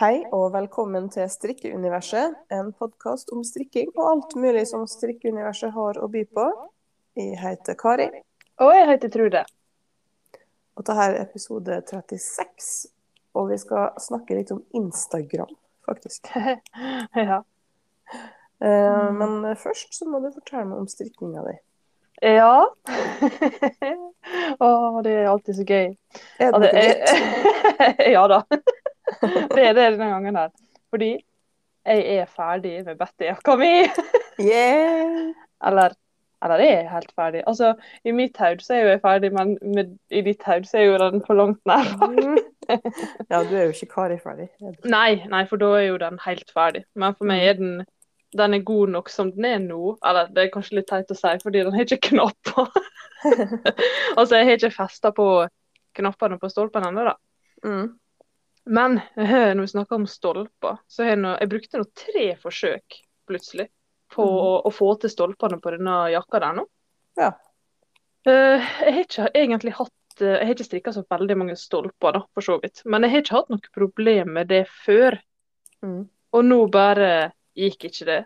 Hei og velkommen til Strikkeuniverset, en podkast om strikking og alt mulig som strikkeuniverset har å by på. Jeg heter Kari, Og jeg heter Trude. og dette er episode 36. Og vi skal snakke litt om Instagram, faktisk. ja. Eh, men først så må du fortelle meg om strikkinga di. Ja. Å, det er alltid så gøy. Er det Altså, jeg- ja da. Det er det denne gangen her. Fordi jeg er ferdig med Betty-jakka mi. Yeah! Eller, eller jeg er helt ferdig. Altså, i mitt hode så er jo jeg ferdig, men med, i ditt hode så er jo den for langt nær. Ja, du er jo ikke Kari ferdig. er? Nei, nei, for da er jo den helt ferdig. Men for meg er den den er god nok som den er nå. Eller det er kanskje litt teit å si, fordi den har ikke knapper. altså, jeg har ikke festa på knappene på stolpen ennå, da. Mm. Men når vi snakker om stolper, så har jeg, noe, jeg brukte nå tre forsøk plutselig på mm. å, å få til stolpene på denne jakka der nå. Ja. Uh, jeg har ikke egentlig hatt eh, Jeg har ikke strikka så veldig mange stolper, da, for så vidt. Men jeg har ikke hatt noe problem med det før. Mm. Og nå bare gikk ikke det.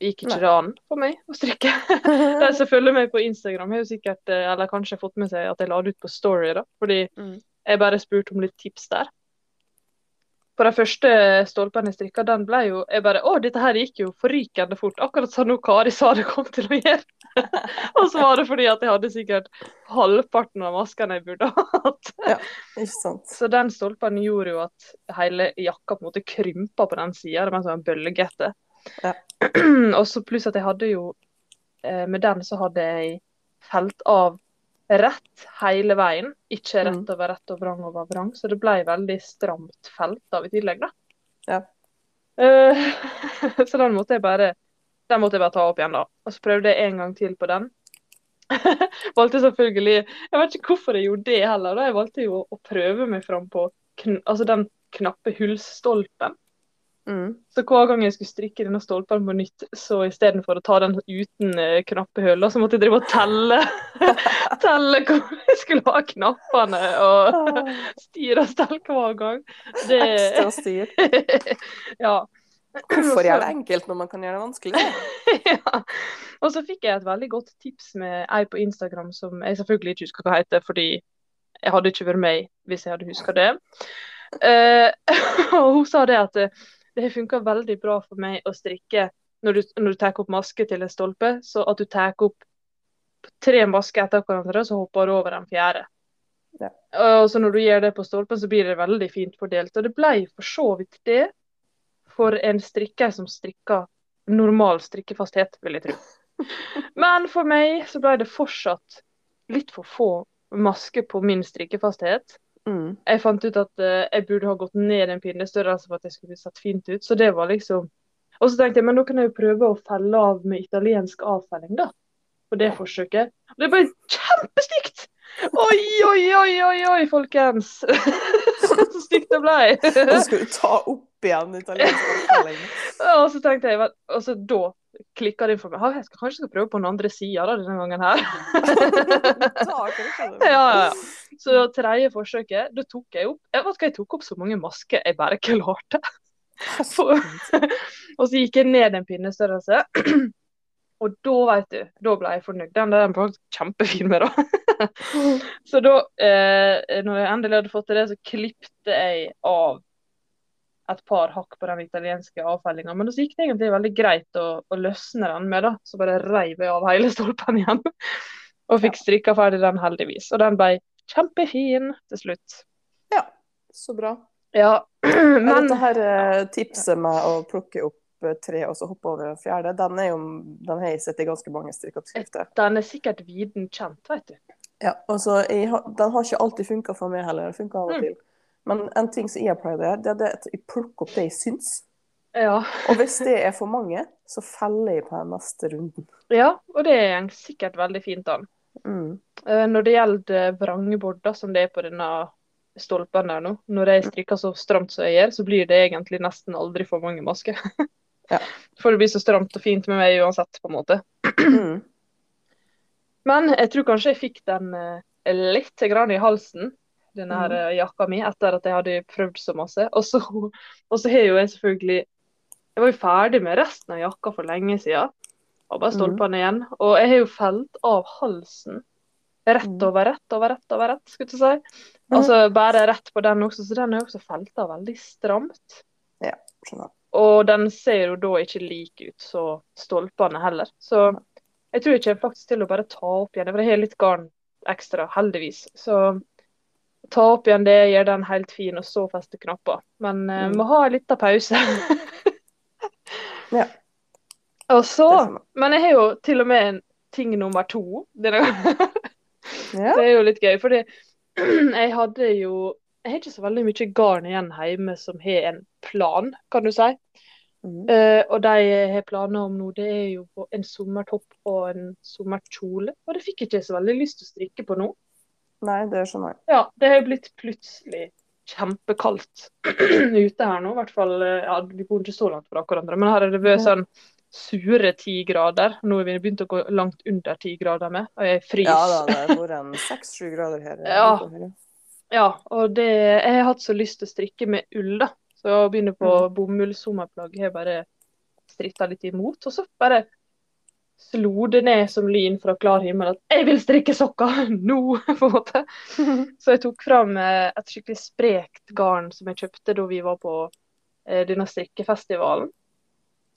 Gikk ikke Nei. det an for meg å strikke. De som følger meg på Instagram, har jo sikkert, eh, eller kanskje fått med seg at jeg la det ut på Story, da. Fordi Mm. jeg bare spurte om litt tips der. På de første stolpene jeg strikka, den ble jo Jeg bare Å, dette her gikk jo forrykende fort. Akkurat som hun Kari sa det kom til å gjøre. og så var det fordi at jeg hadde sikkert halvparten av maskene jeg burde hatt. hatt. Ikke sant? Så den stolpen gjorde jo at hele jakka på en måte krympa på den sida. Det var en sånn bølgete. Ja. og så pluss at jeg hadde jo eh, Med den så hadde jeg felt av rett hele veien. Ikke rett Mm. over rett og vrang over vrang. Så det ble veldig stramt felt av i tillegg, da. Ja. Uh, så den måtte jeg bare den måtte jeg bare ta opp igjen, da. Og så prøvde jeg en gang til på den. valgte selvfølgelig Jeg vet ikke hvorfor jeg gjorde det heller. da. Jeg valgte jo å prøve meg fram på kn altså den knappe hullstolpen. Mm. Så hver gang jeg skulle strikke denne stolpen på nytt, så istedenfor å ta den uten knappe knappehull, så måtte jeg drive og telle telle hvor jeg skulle ha knappene og Ah, styre og stelle hver gang. Det Ekstra styr. ja. Hvorfor gjøre det enkelt når man kan gjøre det vanskelig? ja. Og så fikk jeg et veldig godt tips med ei på Instagram som jeg selvfølgelig ikke husker hva heter, fordi jeg hadde ikke vært med hvis jeg hadde huska det. Uh, og hun sa det at eh, det har funka veldig bra for meg å strikke når du, når du tar opp maske til en stolpe, så at du tar opp tre masker etter hverandre, så hopper du over den fjerde. Ja. Og så når du gjør det på stolpen, så blir det veldig fint fordelt. Og det ble for så vidt det for en strikker som strikker normal strikkefasthet, vil jeg tro. Men for meg så ble det fortsatt litt for få masker på min strikkefasthet. Mm. Jeg fant ut at uh, jeg burde ha gått ned en pinne størrelse for at jeg skulle sett fint ut. Så det var liksom Og så tenkte jeg men da kan jeg jo prøve å felle av med italiensk avfelling, da. På det forsøket. Og det ble kjempestygt! Oi, oi, oi, oi, oi, folkens! Så stygt det ble. Og så skal du ta opp igjen italiensk. Og så tenkte jeg, og så da klikka det inn for meg. Jeg skal kanskje skal prøve på den andre sida denne gangen her. Ja, ja. Så tredje forsøket, da tok jeg opp Jeg vet ikke, jeg tok opp så mange masker jeg bare klarte. Og så gikk jeg ned en pinnestørrelse. Og da, vet du, da ble jeg fornøyd. Den der var kjempefin med, da. Så da, eh, når jeg endelig hadde fått til det, så klippte jeg av et par hakk på den italienske avfellinga. Men så gikk det egentlig veldig greit å, å løsne den med, da. Så bare reiv jeg av hele stolpen igjen. Og fikk strikka ferdig den, heldigvis. Og den ble kjempefin til slutt. Ja, så bra. Ja, Men Er dette her eh, tipset med å plukke opp tre og så hoppe over en fjerde, den, er jo, den har jeg sett i ganske mange strikkeoppskrifter. den er sikkert viden kjent, vet du. Ja, altså, jeg den har ikke alltid funka for meg heller. Den funka av og Mm. Men en ting som jeg pleid å gjøre, det er at jeg plukker opp det jeg syns. Ja. Og hvis det er for mange, så feller jeg på den neste runden. ja, og det går sikkert veldig fint an. Mm. Eh, Når det gjelder vrangebodder, som det er på denne stolpen der nå, når jeg strikker så stramt som jeg gjør, så blir det egentlig nesten aldri for mange masker. Ja. For det blir så stramt og fint med meg uansett, på en måte. Mm. Men jeg tror kanskje jeg fikk den eh, litt grann i halsen denne her mm. jakka mi, etter at jeg hadde prøvd så masse. Og så, og så har jo jeg selvfølgelig Jeg var jo ferdig med resten av jakka for lenge siden. Og bare stolpene igjen. Og jeg har jo felt av halsen. Rett Mm. over rett over rett over rett, skulle jeg si. Altså bare rett på den også, så den er jo også felta veldig stramt. Ja, Skjønner. Og den ser jo da ikke lik ut så stolpene heller. Så jeg tror jeg kommer faktisk til å bare ta opp igjen, for jeg har litt garn ekstra, heldigvis. Så ta opp igjen det, gjør den helt fin, og så feste knapper. Men mm. uh, må ha en liten pause. Ja. Og så. Men jeg har jo til og med en ting nummer to denne gangen. Ja. Det er jo litt gøy, fordi jeg hadde jo Jeg har ikke så veldig mye garn igjen hjemme som har en plan, kan du si. Mm. Uh, og de jeg har planer om nå, det er jo en sommertopp og en sommerkjole. Og det fikk jeg ikke så veldig lyst til å strikke på nå. Nei, det skjønner jeg. Ja, det har blitt plutselig kjempekaldt ute her nå. I hvert fall, eh, ja, Vi bor ikke så langt fra hverandre, men her er det vært sånn sure ti grader. Nå har vi begynt å gå langt under ti grader med, og jeg fryser. Ja da, det har vært seks-sju grader her. Ja. Ja, og det, jeg har hatt så lyst til å strikke med ull, da. Så å begynne på Mm. bomullssommerplagg har jeg bare stritta litt imot. Og så bare slo det ned som lyn fra klar himmel at jeg vil strikke sokker nå! på en måte. Så jeg tok fram eh, et skikkelig sprekt garn som jeg kjøpte da vi var på eh, denne strikkefestivalen.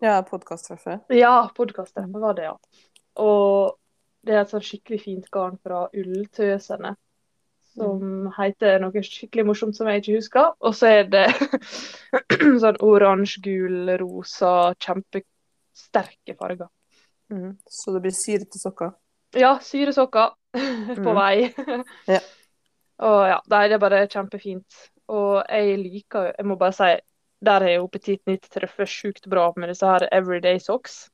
Ja, podkasttreffet. Ja, podkasttreffet var det, ja. Og det er et sånn skikkelig fint garn fra Ulltøsene. Som heter noe skikkelig morsomt som jeg ikke husker. Og så er det sånn oransje, gul, rosa, kjempesterke farger. Mm. Så det blir syrete sokker. Ja, syresokker på mm. vei. Ja. Og ja, det er bare kjempefint. Og jeg liker jo Jeg må bare si, der har jo Petit Nytt truffet sjukt bra med disse her everyday socks.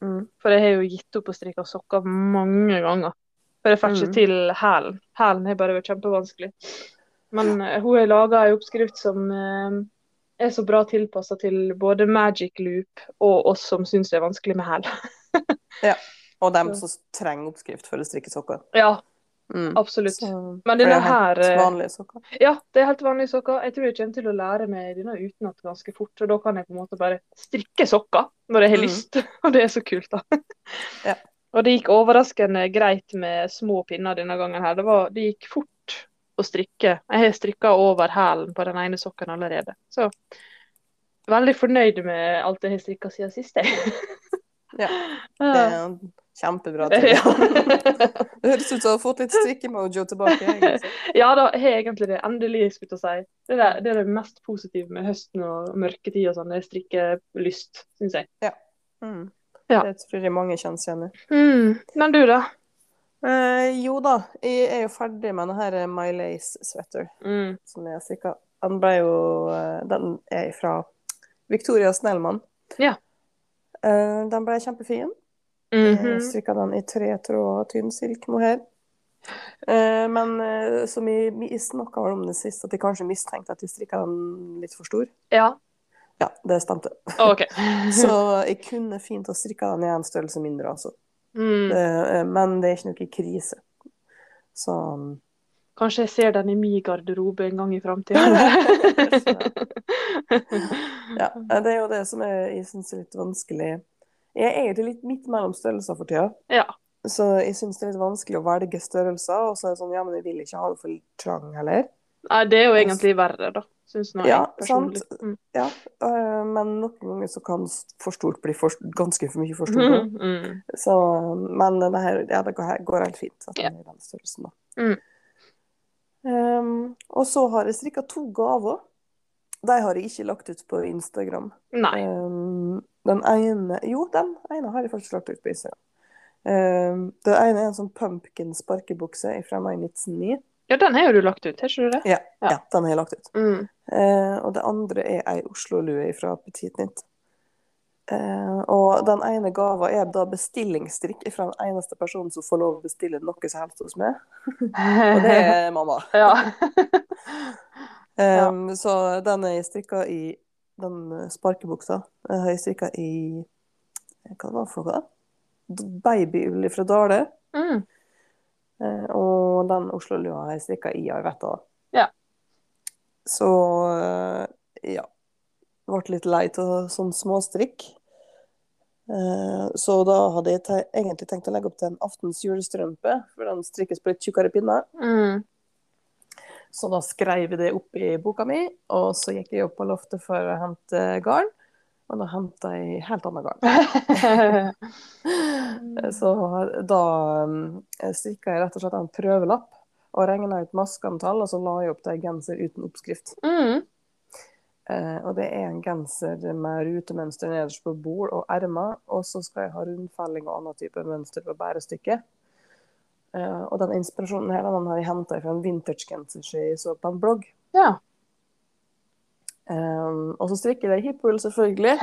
Mm. For jeg har jo gitt opp å strikke sokker mange ganger. For jeg får ikke mm. til hælen. Hælen har bare vært kjempevanskelig. Men uh, hun har laga ei oppskrift som uh, er så bra tilpassa til både Magic Loop og oss som syns det er vanskelig med hæl. Og dem som trenger oppskrift for å strikke sokker. Ja, Mm. absolutt. Men for det er helt eh, vanlige sokker. Ja, det er helt vanlige sokker. Jeg tror jeg kommer til å lære meg denne utenat ganske fort. Og da kan jeg på en måte bare strikke sokker når jeg har mm. lyst. Og det er så kult, da. Ja. Og det gikk overraskende greit med små pinner denne gangen her. Det, var, det gikk fort å strikke. Jeg har strikka over hælen på den ene sokken allerede. Så veldig fornøyd med alt jeg har strikka siden sist, jeg. Ja, Det er en kjempebra ting. Det høres ut som du har fått litt strikkemojo tilbake. egentlig. Ja da, jeg har egentlig det. Endelig, skulle jeg si. Det er, det er det mest positive med høsten og mørketid og sånn. Det er strikkelyst, syns jeg. Ja. Mm. Ja. Det tror jeg mange kjenner seg igjen i. Mm. Men du, da? Eh, jo da, jeg er jo ferdig med denne her My Lace Sweater Mm. som jeg strikka. Den ble jo eh, Den er fra Victoria Snellmann. Ja. Eh, den ble kjempefin. Mhm. Jeg strikka den i tre tråder tynn silk mohair. Eh, men eh, som jeg, jeg snakka om det sist, at jeg kanskje mistenkte at jeg strikka den litt for stor. Ja. Ja, det stemte. Okay. Så jeg kunne fint ha strikka den i en størrelse mindre, altså. Mm. Det, eh, men det er ikke noe krise. Så Kanskje jeg ser den i min garderobe en gang i framtida. ja, det er jo det som jeg, jeg syns er litt vanskelig. Jeg er egentlig litt midt mellom størrelser for tida. Ja. Så jeg syns det er litt vanskelig å velge størrelser. Og så er det sånn, ja, men jeg vil ikke ha det for trang heller. Nei, det er jo egentlig verre, da. Ja, sant. Mm. Ja, øh, men noen ganger så kan for stort bli for, ganske for mye for stort. Mm. Så, men det her, ja, det går, går helt fint at den er i den størrelsen, da. Mm. Um, og så har jeg strikka to gaver. De har jeg ikke lagt ut på Instagram. Um, den ene Jo, den ene har jeg faktisk lagt ut på Instagram. Um, det ene er en sånn pumpkin sparkebukse fra meg i 1909. Ja, den har jo du lagt ut, har ikke du det? Ja, Ja. ja. den har jeg lagt ut. Mm. Eh, og det andre er ei Oslo-lue fra Petit Nytt. Eh, og den ene gava er da bestillingsstrikk fra den eneste personen som får lov å bestille noe som helst hos meg. Og det er mamma. Ja. Um, Så den er strikka i den eh, sparkebuksa. Jeg har strikka i Hva var det for noe? Babyull fra Dale. Mm. Eh, og den Oslo-lua har jeg strikka i Arvetta. Ja. Så eh, ja. Ble litt lei av sånn småstrikk. Eh, Så da hadde jeg te egentlig tenkt å legge opp til en aftens julestrømpe, for den strikkes på litt tjukkere pinner. Mm. Så da skrev jeg det opp i boka mi, og så gikk jeg opp på loftet for å hente garn. Og da henta jeg helt annet gang. Så da um, strikka jeg rett og slett en prøvelapp og regna ut maskeantall, og så la jeg opp til en genser uten oppskrift. mm. Eh, og det er en genser med rutemønster nederst på bord og ermer, og så skal jeg ha rundfelling og annen type mønster på bærestykket. Eh, og den inspirasjonen her den har jeg henta fra en vintagegenser som jeg så på en blogg. Ja. Um, og så strikker jeg hippull, selvfølgelig.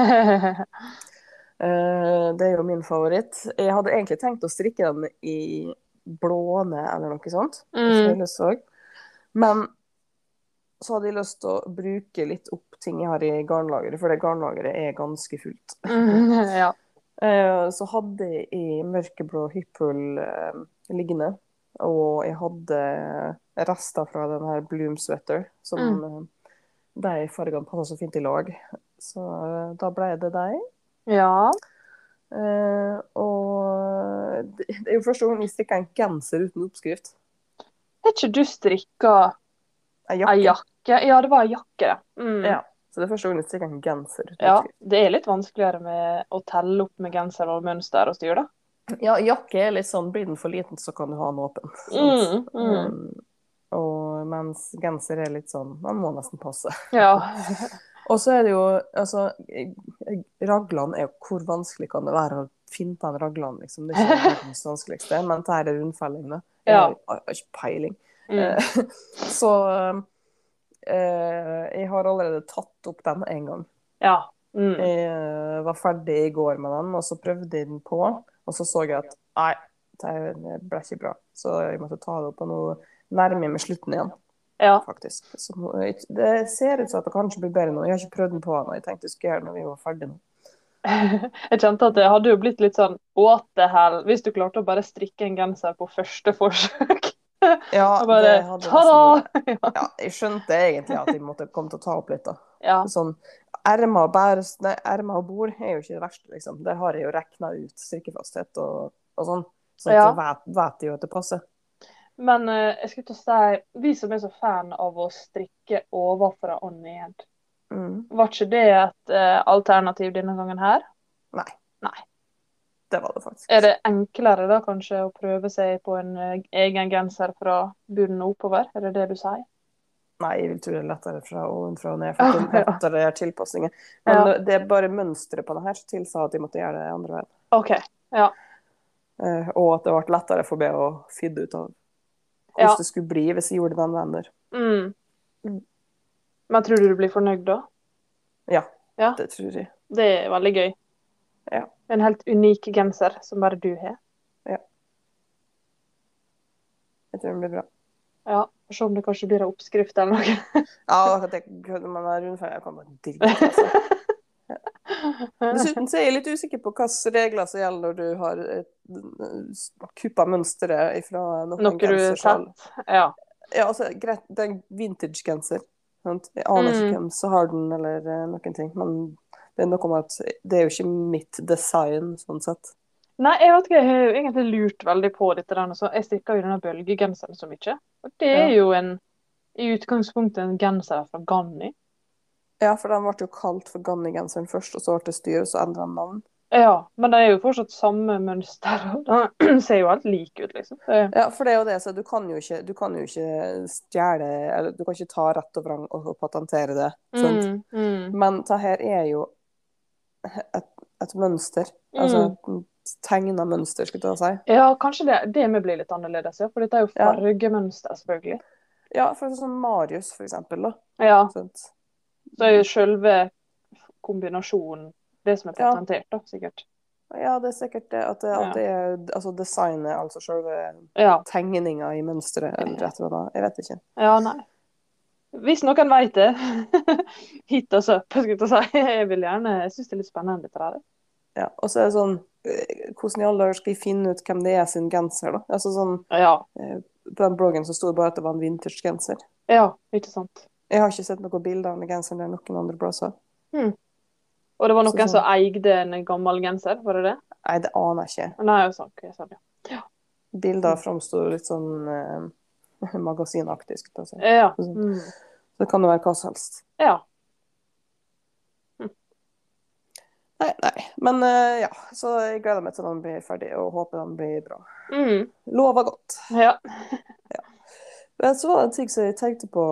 uh, det er jo min favoritt. Jeg hadde egentlig tenkt å strikke den i blåne eller noe sånt. Mm. Men så hadde jeg lyst til å bruke litt opp ting jeg har i garnlageret, for det garnlageret er ganske fullt. Mm, ja. uh, Så hadde jeg i mørkeblå hippull uh, liggende, og jeg hadde rester fra den her Bloom Sweater, som Mm. De fargene passer så fint i lag. Så eh, da ble det de. ja. Eh, og det er jo første gang jeg strikker en genser uten oppskrift. Er ikke du strikka En ei jakke. jakke? Ja, det var ei jakke. Mm. Ja. Så det er første gang jeg strikker en genser uten Ja, oppskrift. det er litt vanskeligere med å telle opp med genser og mønster og styr, da. Ja, jakke er litt sånn, blir den for liten, så kan du ha den åpen. Mm, mm. Um, og mens genser er litt sånn, man må nesten passe. Ja. Og så er det jo, altså, raglene er jo, hvor vanskelig kan det være å finne på en raglan, liksom. Det er ikke verdens vanskeligste, men det her er rundfellingene. Ja. jeg har ikke peiling. Mm. Eh, så eh, jeg har allerede tatt opp den en gang. ja. Mm. Jeg var ferdig i går med den, og så prøvde jeg den på. Og så så jeg at nei, det ble ikke bra. Så jeg måtte ta det opp, og nå nærmer jeg meg slutten igjen, Ja. faktisk. Så det ser ut som at det kanskje blir bedre nå. Jeg har ikke prøvd den på ennå. Jeg tenkte jeg skulle gjøre det når vi var ferdige nå. Jeg kjente at det hadde jo blitt litt sånn what the hell, hvis du klarte å bare strikke en genser på første forsøk. Ja, Og bare ta-da! Ja, jeg skjønte egentlig at jeg måtte komme til å ta opp litt, da. Ja. Sånn, ermer og, bæres, nei, ermer og bord er jo ikke det verste, liksom. Der har jeg jo regna ut strikkefasthet og, og sånn. Så Ja. jeg vet, vet jo at det passer. Men eh, jeg skulle til å si, vi som er så fan av å strikke ovenfra og ned, Mm. var ikke det et eh, alternativ denne gangen her? Nei. Nei. Det var det faktisk. Er det enklere da kanskje å prøve seg på en eh, egen genser fra bunnen og oppover? Er det det du sier? Nei, jeg vil tro det er lettere fra ovenfra og ned. For det er lettere tilpassninger. tilpasninger. Men Ja. det er bare mønsteret på det her som tilsa at de måtte gjøre det andre veien. OK. Ja. Eh, og at det ble lettere for meg å finne ut av hvordan Ja. det skulle bli hvis jeg gjorde den venner. Mm. Mm. Men tror du du blir fornøyd da? Ja, Ja. det tror jeg. Det er veldig gøy. Ja. En helt unik genser som bare du har. Ja. Jeg tror den blir bra. Ja, Se om det kanskje blir en oppskrift eller noe. Ja, det, men rundfeilen kan bare drite i. Altså. Dessuten så er jeg litt usikker på hvilke regler som gjelder når du har eh, kuppa mønsteret fra noen Noe du gensersal. Ja. Ja, altså, greit, det er en vintage-genser. Jeg aner ikke Mm. hvem som har den, eller eh, noen ting. Men det er noe med at det er jo ikke mitt design, sånn sett. Nei, jeg vet ikke, jeg har egentlig lurt veldig på dette. der, så Jeg stikker jo denne bølgegenseren så mye. Og det er Ja. jo en, i utgangspunktet en genser fra Ganni. Ja, for den ble jo kalt for Ganni-genseren først, og så ble det styr, og så endra den navn. Ja, men det er jo fortsatt samme mønster. Den ser jo helt lik ut, liksom. Det, Ja, for det er jo det, så du kan jo ikke, du kan jo ikke stjele Eller du kan ikke ta rett og vrang og, og patentere det. Mm, mm, Men det her er jo et, et mønster. Altså et tegna mønster, skulle jeg si. Ja, kanskje det, det med blir litt annerledes, ja. For dette er jo fargemønster, selvfølgelig. Ja, for sånn Marius, for eksempel. Da. Ja, Sant? Så er jo selve kombinasjonen det som er patentert, da, sikkert. Ja, det er sikkert det. At det, at det er altså designet, altså selve Ja. tegninga i mønsteret, eller et eller annet. Jeg vet ikke. Ja, nei. Hvis noen veit det, hit oss opp, skulle jeg si. Jeg vil gjerne, jeg syns det er litt spennende, dette der. Ja. Og så er det sånn eh, Hvordan i all dager skal jeg finne ut hvem det er sin genser, da? Altså sånn Ja, På den bloggen så sto det bare at det var en vintage-genser. ja, ikke sant. Jeg har ikke sett noen bilder av den genseren noen andre plasser. Og det var Så noen sånn. som eide en gammel genser, var det det? Nei, det aner jeg ikke. Nei, jeg sa, jeg sa det. ja. Bilder framsto litt sånn eh, magasinaktig. si. Ja. Sånn. Så Det kan jo være hva som helst. ja. Nei, nei. Men eh, ja, så jeg gleder meg til den blir ferdig, og håper den blir bra. Mm. Lover godt. Ja. ja. Men så var det en ting som jeg tenkte på,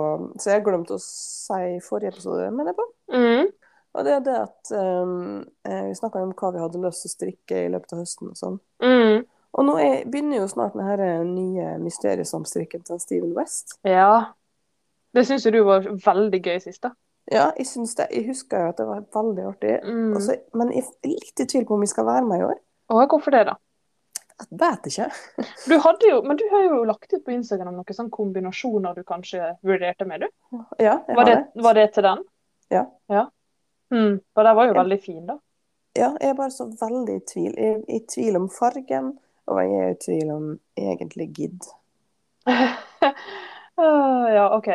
som jeg glemte å si i forrige episode, mener jeg på. Mm. Og det er det at um, eh, vi snakka om hva vi hadde lyst til å strikke i løpet av høsten og sånn. Mm. Og nå er, begynner jo snart den her nye mysteriesamstrikken til Steven West. ja. Det syns jo du var veldig gøy sist, da. Ja, jeg syns det. Jeg husker jo at det var veldig artig. Mm. Også, men jeg er litt i tvil på om vi skal være med i år. Å, hvorfor det, da? Jeg vet ikke. Du hadde jo, men du har jo lagt ut på Instagram noen sånne kombinasjoner du kanskje vurderte med, du. Ja, jeg Var har det, det. var det til den? Ja. ja. Mm. For den var jo jeg, veldig fin, da. Ja, jeg er bare så veldig i tvil. Jeg er i tvil om fargen, og jeg er i tvil om egentlig gidd. uh, ja, OK.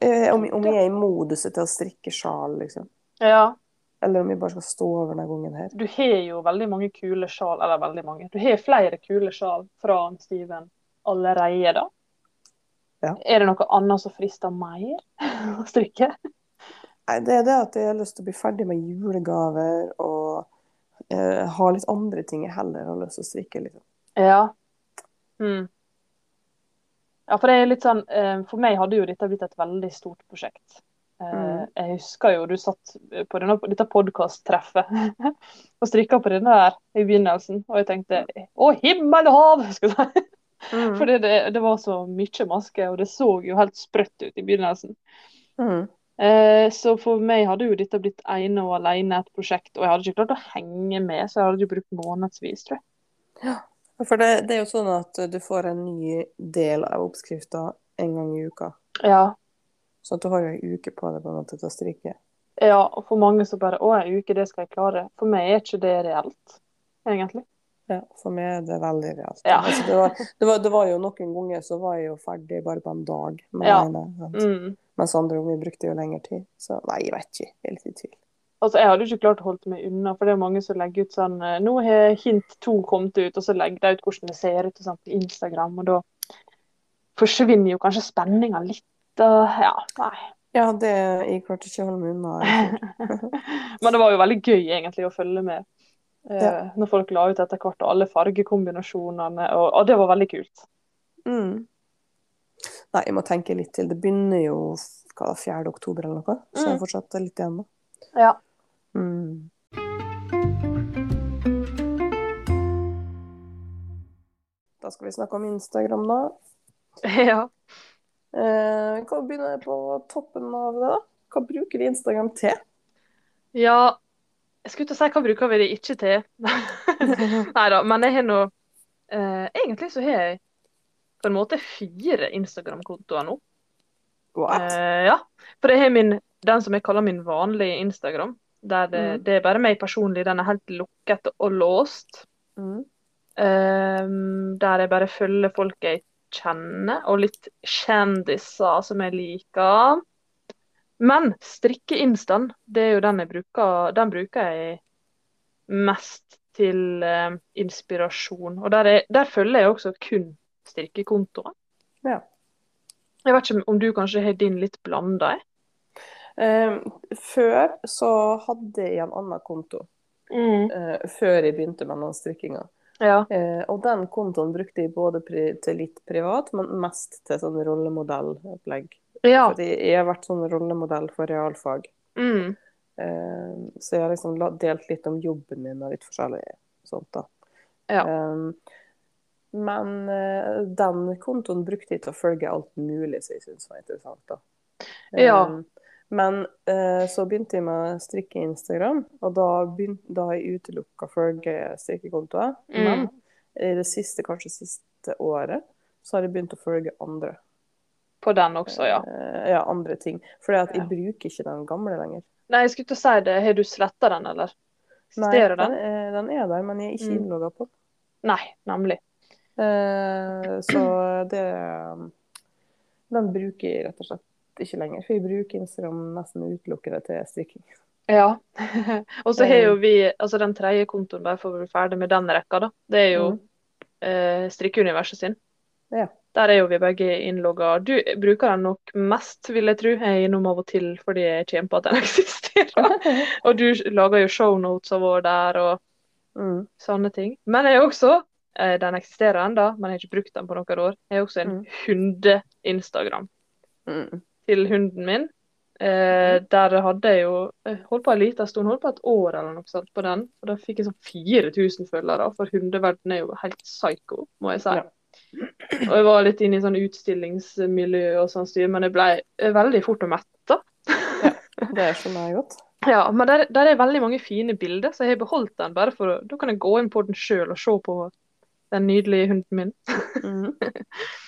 Eh, Om, om jeg er i moduset til å strikke sjal, liksom. Ja. Eller om vi bare skal stå over denne gangen her. Du har jo veldig mange kule sjal, eller veldig mange. Du har flere kule sjal fra Steven allerede, da. Ja. Er det noe annet som frister mer å strikke? Nei, det er det at jeg har lyst til å bli ferdig med julegaver og eh, ha litt andre ting jeg heller har lyst til å strikke. Liksom. Ja. Mm. Ja, for det er litt sånn eh, For meg hadde jo dette blitt et veldig stort prosjekt. Eh, Mm. Jeg husker jo du satt på denne, dette podkast-treffet og strikka på denne der i begynnelsen, og jeg tenkte Å, himmel og hav! Skal jeg si. Mm. For det, det var så mye maske, og det så jo helt sprøtt ut i begynnelsen. Mm. Eh, så for meg hadde jo dette blitt ene og alene et prosjekt, og jeg hadde ikke klart å henge med, så jeg hadde jo brukt månedsvis, tror jeg. For det, det er jo sånn at du får en ny del av oppskrifta en gang i uka. Ja, Så du har jo ei uke på deg på en måte til å strikke. Ja, og for mange så bare Å, en uke, det skal jeg klare. For meg er ikke det reelt, egentlig. Ja, for meg er det veldig reelt. Ja. Altså, det, var, det, var, det var jo noen ganger så var jeg jo ferdig bare på en dag med Ja. ene. Mm. Mens andre unger brukte jo lengre tid. Så nei, jeg vet ikke. Jeg er litt i tvil. Altså, Jeg hadde ikke klart å holde meg unna, for det er mange som legger ut sånn Nå har hint to kommet ut, og så legger de ut hvordan det ser ut sånn, på Instagram, og da forsvinner jo kanskje spenninga litt. Og, ja, nei. Ja, det, jeg klarte ikke å holde meg unna. Men det var jo veldig gøy egentlig å følge med eh, Ja. når folk la ut etter hvert og alle fargekombinasjonene, og, og det var veldig kult. Mm. Nei, jeg må tenke litt til. Det begynner jo hva, 4. oktober eller noe, så jeg Mm. fortsatt litt igjen. nå. Ja. Mm. Da skal vi snakke om Instagram, da. ja. Eh, vi begynne på toppen av det. da. Hva bruker vi Instagram til? Ja, jeg skulle til å si hva bruker vi det ikke til? Nei da, men jeg har nå eh, Egentlig så har jeg på en måte fire Instagram-kontoer nå. What? Eh, ja, for jeg har min, den som jeg kaller min vanlige Instagram. Der det, mm. det er bare meg personlig. Den er helt lukket og låst. Mm. Eh, der jeg bare følger folk jeg kjenner, og litt kjendiser som jeg liker. Men strikke-instaen, det er jo den jeg bruker. Den bruker jeg mest til eh, inspirasjon. Og der, er, der følger jeg også kun strikkekontoer. Ja. Jeg vet ikke om du kanskje har din litt blanda? Eh, før så hadde jeg en annen konto. eh, før jeg begynte med den strikkinga. Ja. Eh, og den kontoen brukte jeg både til litt privat, men mest til sånn rollemodellopplegg. ja. Fordi jeg har vært sånn rollemodell for realfag. Mm. Eh, så jeg har liksom delt litt om jobben min og litt forskjellig sånt, da. Ja. Eh, men eh, den kontoen brukte jeg til å følge alt mulig som jeg syntes var interessant, da. Ja. Eh, men eh, så begynte jeg med strikke-Instagram, og da, begynte, da har jeg utelukka følge strikkekontoer. Mm. Men i det siste, kanskje siste året, så har jeg begynt å følge andre. På den også, ja. Eh, ja, andre ting. For Ja. jeg bruker ikke den gamle lenger. Nei, jeg skulle til å si det. Har du sletta den, eller? Nei, Eksisterer den, den? den er der, men jeg er ikke Mm. innlogga på. Nei, nemlig. Eh, så det Den bruker jeg rett og slett ikke lenger. For jeg bruker Instagram nesten utelukkende til strikking. Ja. og så har jo vi altså den tredje kontoen, for å bli ferdig med den rekka, da. Det er jo Mm. eh, strikkeuniverset sin. Ja. Der er jo vi begge innlogga. Du bruker den nok mest, vil jeg tro. Jeg er innom av og til fordi jeg kommer på at den eksisterer. Og du lager jo shownotes av vår der og Mm. sånne ting. Men jeg er også, eh, den eksisterer ennå, men jeg har ikke brukt den på noen år, jeg er også en Mm. hunde-instagram Mm. Til hunden min. Eh, der hadde jeg jo jeg holdt på en liten stund, holdt på et år eller noe sånt på den. Og da fikk jeg sånn 4000 følgere, for hundeverden er jo helt psycho, må jeg si. Ja. Og jeg var litt inne i sånn utstillingsmiljø og sånn styr, men jeg ble veldig fort og metta. Det skjønner jeg godt. Ja, men der, der er veldig mange fine bilder, så jeg har beholdt den bare for å Da kan jeg gå inn på den sjøl og se på den nydelige hunden min. Mm.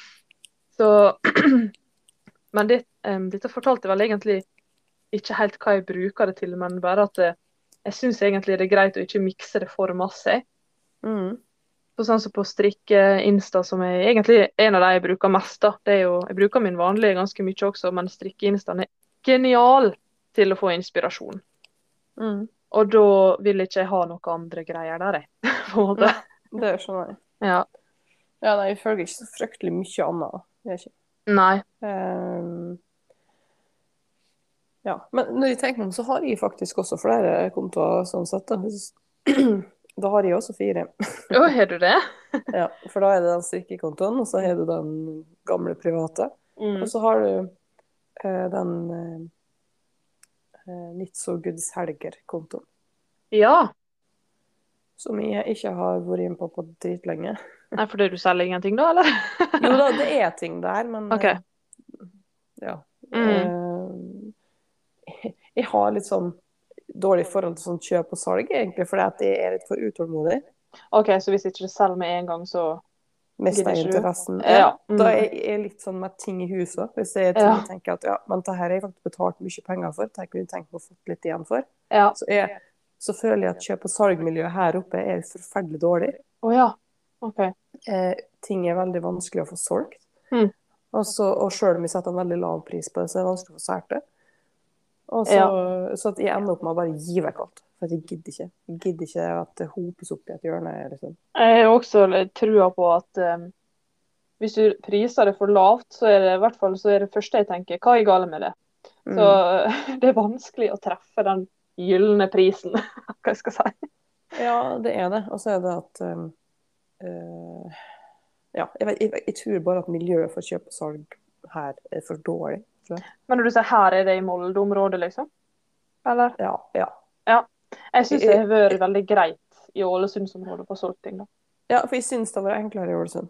Så Men det, um, dette fortalte vel egentlig ikke helt hva jeg bruker det til, men bare at det, jeg syns egentlig det er greit å ikke mikse det for masse. Mm. Så sånn som på strikke Insta, som er egentlig en av de jeg bruker mest. da. Det er jo, Jeg bruker min vanlige ganske mye også, men strikke-instaen er genial til å få inspirasjon. Mm. Og da vil ikke jeg ha noen andre greier der, jeg. på en måte. Det skjønner jeg. Ja. Ja, nei, jeg følger ikke så fryktelig mye annet. Det er ikke. Nei. Um, ja, men når jeg tenker meg om, så har jeg faktisk også flere kontoer sånn sett. Da, har jeg også fire. Å, har du det? Ja, for da er det den strikkekontoen, og så har du den gamle private. Mm. Og så har du uh, den uh, Litt så Goods Helger-kontoen. Ja. Som jeg ikke har vært inne på på dritlenge. Nei, fordi du selger ingenting da, eller? Jo da, det er ting der, men OK. eh, ja. Mm. Eh, jeg har litt sånn dårlig forhold til sånn kjøp og salg, egentlig, fordi at jeg er litt for utålmodig. OK, så hvis ikke du selger med en gang, så Mister jeg interessen. Ja, Ja, mm. Da er jeg litt sånn med ting i huset. Hvis jeg Ja. tenker at ja, men det her har jeg faktisk betalt mye penger for, det kunne jeg tenkt meg å få litt igjen for, Ja. så, jeg, så føler jeg at kjøp og salgmiljøet her oppe er forferdelig dårlig. Å ja. OK. Eh, ting er veldig vanskelig å få solgt. Mm. Og, så, og selv om vi setter en veldig lav pris på det, så er det vanskelig å få solgt det. Og så, så jeg ender opp med å bare gi vekk alt. For jeg gidder ikke. Jeg gidder ikke at det hopes opp i et hjørne. Liksom. Jeg har også trua på at um, hvis du priser det for lavt, så er det i hvert fall så er det første jeg tenker, hva er galt med det? Så Mm. det er vanskelig å treffe den gylne prisen, hva jeg skal si. Ja, det er det. Og så er det at um, eh, Ja, jeg, jeg, jeg tror bare at miljøet for kjøp og salg her er for dårlig. Men når du sier her er det i Molde-området, liksom? Eller? Ja, ja. Jeg syns det har vært veldig greit i Ålesundsområdet å få solgt ting, da. ja, for jeg syns det var enklere i Ålesund.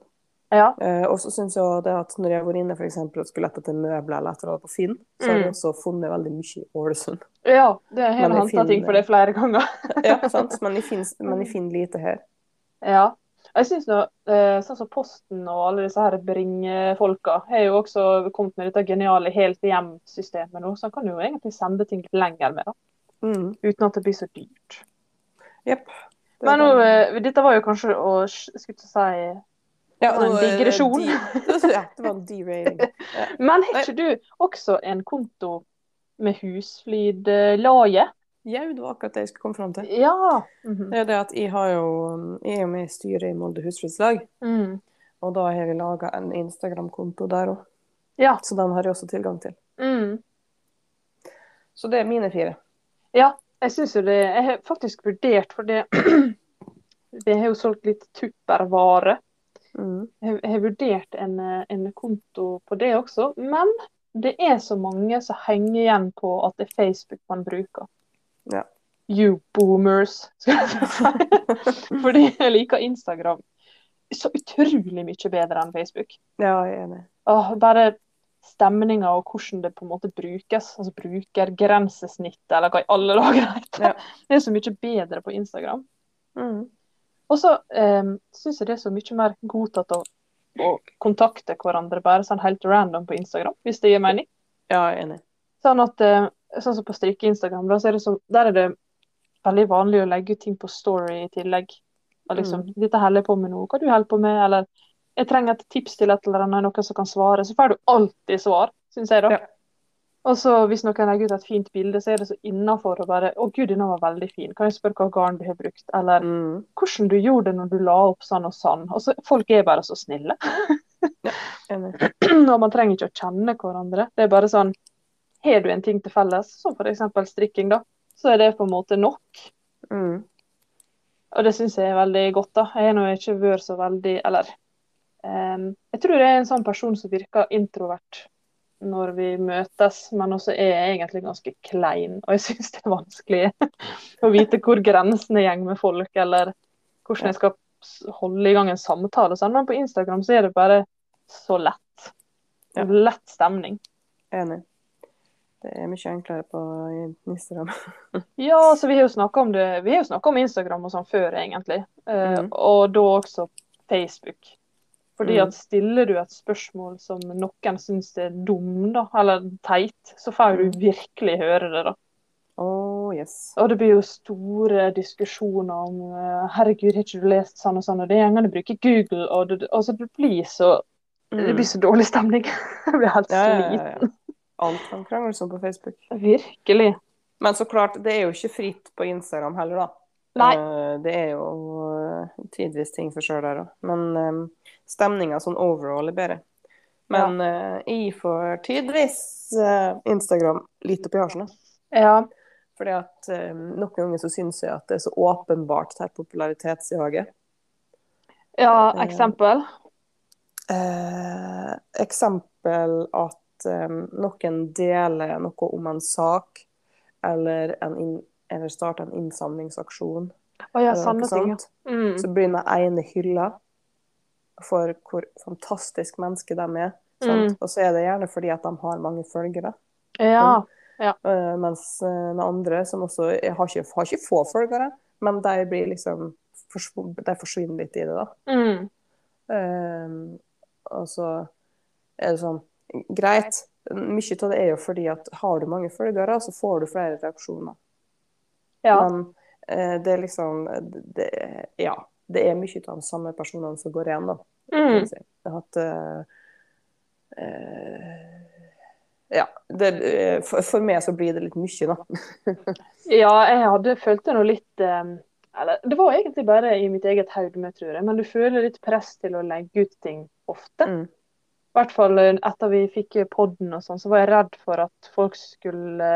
Ja. Uh, og så syns jeg det at når jeg har vært inne for eksempel, og skulle lette etter møbler eller et eller annet på Finn, så har jeg Mm. også funnet veldig mye i Ålesund. Ja, det har jeg henta ting for det flere ganger. Ja, sant? Men jeg finner lite her. Ja. Jeg synes nå, eh, sånn som Posten og alle disse her bringefolka har jo også kommet med dette geniale helt hjem-systemet nå, så en kan jo egentlig sende ting lenger med, da, Mm. uten at det blir så dyrt. Jepp. Det Men nå, bare- eh, dette var jo kanskje å skulle si ja, det en det digresjon. ja, det var en derailing. Ja. Men har ikke du også en konto med husflid-laje? Jau, det var akkurat det jeg skulle komme fram til. Ja. Mhm. Det er jo det at jeg har jo Jeg er jo med i styret i Molde husflidslag. Mm. og da har vi laga en Instagram-konto der òg. Ja. Så den har jeg også tilgang til. Mm. Så det er mine fire. Ja, jeg syns jo det Jeg har faktisk vurdert, for det Vi har jo solgt litt tuppervare. Mm. Jeg jeg har vurdert en, en konto på det også, men det er så mange som henger igjen på at det er Facebook man bruker. Ja. You boomers, skal jeg si. Fordi jeg liker Instagram så utrolig mye bedre enn Facebook. Ja, jeg er enig. Åh, bare stemninga og hvordan det på en måte brukes. Altså brukergrensesnittet, eller hva i alle dager det. Ja. Det er så mye bedre på Instagram. Mm. Og så um, syns jeg det er så mye mer godtatt å, å kontakte hverandre bare sånn helt random på Instagram, hvis det gir mening. Ja, jeg er enig. Sånn at, eh, sånn som på strikke-Instagram, da, så er det så, der er det veldig vanlig å legge ut ting på story i tillegg. Og liksom, Mm. 'Dette holder jeg på med nå. Hva du holder på med?' Eller 'Jeg trenger et tips til et eller annet, noen som kan svare.' Så får du alltid svar, syns jeg, da. Ja. Og så hvis noen legger ut et fint bilde, så er det så innafor å bare 'Å, gud, denne var veldig fin. Kan jeg spørre hva garn du har brukt?' Eller Mm. 'Hvordan du gjorde det når du la opp sånn og sånn?' Og så Folk er bare så snille. ja, Og man trenger ikke å kjenne hverandre. Det er bare sånn Har du en ting til felles, som f.eks. strikking, da, så er det på en måte nok. Mm. Og det syns jeg er veldig godt, da. Jeg har nå ikke vært så veldig Eller um, jeg tror jeg er en sånn person som virker introvert når vi møtes, men også er jeg egentlig ganske klein. Og jeg syns det er vanskelig å vite hvor grensene går med folk, eller hvordan jeg skal holde i gang en samtale og sånn. Men på Instagram så er det bare så lett. Ja. Lett stemning. Enig. Det er mye enklere på Instagram. Ja, så vi har jo snakka om det Vi har jo snakka om Instagram og sånn før, egentlig. Eh, Mhm. Og da også Facebook. Fordi Mhm. at stiller du et spørsmål som noen syns er dum, da, eller teit, så får du Mhm. virkelig høre det, da. Oh, yes. Og det blir jo store diskusjoner om eh, Herregud, har ikke du lest sånn og sånn? Og det er gjerne du bruker Google, og det, altså, det blir så Det blir så dårlig stemning. Jeg blir helt Mm. ja, sliten. ja, ja. Alt han krangler sånn på Facebook. Virkelig. Men så klart, det er jo ikke fritt på Instagram heller, da. Nei. Eh, Det er jo eh, tidvis ting for sjøl der òg. Men um, stemninga sånn overall er bedre. Men ja. jeg får tidvis eh, Instagram litt opp i hasjen. Ja. Fordi at eh, noen ganger så syns jeg at det er så åpenbart her popularitetsjaget. ja, Eh, eksempel. Eh, eksempel at eh, noen deler noe om en sak, eller, en eller starter en innsamlingsaksjon. Oh, ja, eller ting. ja. Mm. Så blir den ene hylla for hvor fantastisk menneske de er. Sant? Mm. Og så er det gjerne fordi at de har mange følgere. Ja. Eh, mens de den andre, som også har ikke, har ikke få følgere, men de blir liksom De forsvinner litt i det, da. Mm. Eh, og så er det sånn Greit. Mye av det er jo fordi at har du mange følgere, så får du flere reaksjoner. ja. Men eh, det er liksom det, Ja. Det er mye av de samme personene som går igjen, da. Mm. si. At uh, eh, Ja. Det, for, for meg så blir det litt mye, da. Ja, jeg hadde, følte nå litt eh, Eller det var egentlig bare i mitt eget hode, tror jeg. Men du føler litt press til å legge ut ting ofte. Mm. I hvert fall eh, etter vi fikk podden og sånn, så var jeg redd for at folk skulle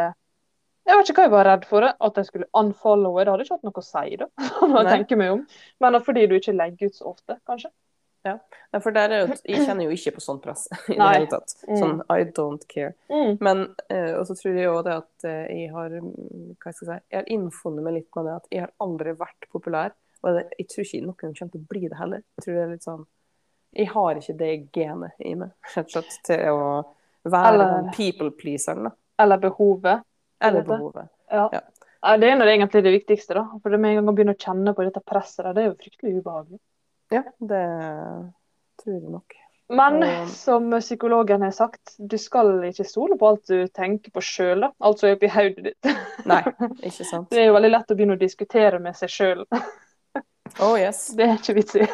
Jeg vet ikke hva jeg var redd for. At jeg skulle unfollowe. Det hadde ikke hatt noe å si, da. når jeg tenker meg om. Men fordi du ikke legger ut så ofte, kanskje. Ja, for der er jo, Jeg kjenner jo ikke på sånn press i det hele tatt. Sånn I don't care. Mm. Men eh, og så tror jeg òg det at eh, jeg har mm, hva skal jeg si, jeg har innfunnet meg litt med det at jeg har aldri vært populær. Og jeg tror ikke noen kommer til å bli det heller. Jeg tror det er litt sånn Jeg har ikke det genet i meg, rett og slett, til å være Eller- den people-pleaseren. Eller behovet. Eller behovet. Ja. Ja. Det er egentlig det viktigste, da. For det med en gang å begynne å kjenne på dette presset, det er jo fryktelig ubehagelig. Ja, det tror jeg nok. Men som psykologen har sagt, du skal ikke stole på alt du tenker på sjøl, da. Altså oppi hodet ditt. Nei, ikke sant. Det er jo veldig lett å begynne å diskutere med seg sjøl. Oh yes. Det er ikke vits i.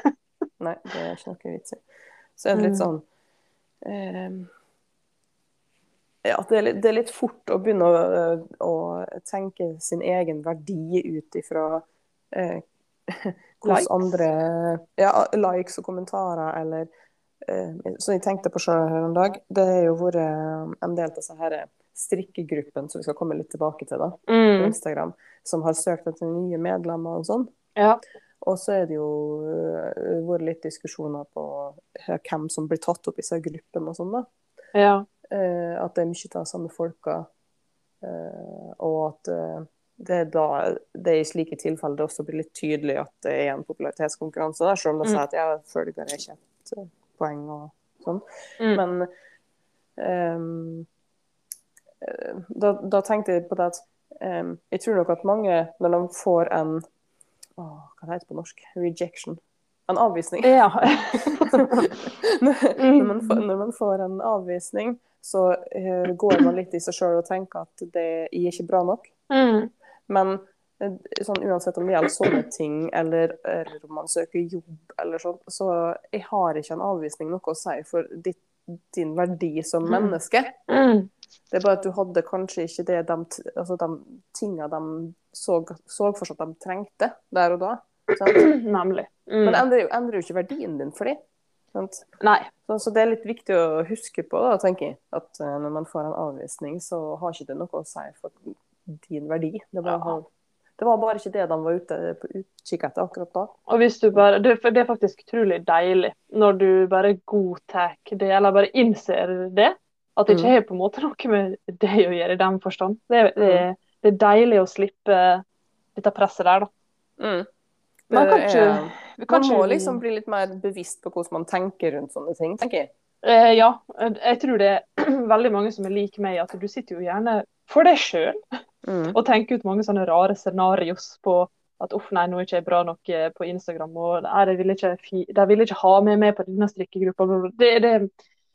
Nei, det er ikke noe vits i. Så er det litt Mm. sånn eh, Ja, det er, litt, det er litt fort å begynne å, å tenke sin egen verdi ut ifra eh, hvordan andre Ja, likes og kommentarer eller eh, Som jeg tenkte på sjøl her en dag. Det har jo vært en del av disse her strikkegruppen som vi skal komme litt tilbake til, da, på Mm. Instagram, som har søkt etter nye medlemmer og sånn. Ja. Og så er det jo øh, vært litt diskusjoner på øh, hvem som blir tatt opp i disse gruppene og sånn, da. ja. Eh, at det er mye av de samme folka. Eh, og at eh, det er da det er i slike tilfeller det også blir litt tydelig at det er en popularitetskonkurranse, da, selv om de Mm. sier at ja, følger er ikke et eh, poeng og sånn. Mm. Men ehm, eh, da, da tenkte jeg på det at jeg tror nok at mange, når de får en åh, Hva det heter på norsk? Rejection. En avvisning. ja. når, man får, når man får en avvisning, så uh, går man litt i seg sjøl og tenker at det er ikke bra nok. Mm. Men eh, sånn, uansett om det gjelder sånne ting, eller, eller om man søker jobb, eller sånn, så jeg har ikke en avvisning noe å si for ditt, din verdi som Mm. menneske. Mm. Det er bare at du hadde kanskje ikke det de, altså de tinga de så, så for seg at de trengte der og da. Sant? Nemlig. Men Mm. det endrer jo, endrer jo ikke verdien din for dem. Sant? Nei. Så, så det er litt viktig å huske på, da, tenker jeg. At eh, når man får en avvisning, så har ikke det noe å si for din verdi. Det, bare, Ja. det var bare ikke det de var ute på utkikk etter akkurat da. Og hvis du bare, det, det er faktisk utrolig deilig når du bare godtar det, eller bare innser det. At det ikke Mm. har på en måte noe med deg å gjøre i den forstand. Det, det, er- det er deilig å slippe dette presset der, da. Mm. Man Det kan ikke, er- vi kan må ikke- liksom bli litt mer bevisst på hvordan man tenker rundt sånne ting, tenker jeg. Eh, ja, jeg tror det er veldig mange som er lik meg, at du sitter jo gjerne for deg sjøl Mm. og tenker ut mange sånne rare scenarios på at uff, nei, nå er ikke jeg bra nok eh, på Instagram, og nei, de vil ikke, de vil ikke ha meg med på denne strikkegruppa. Det, det,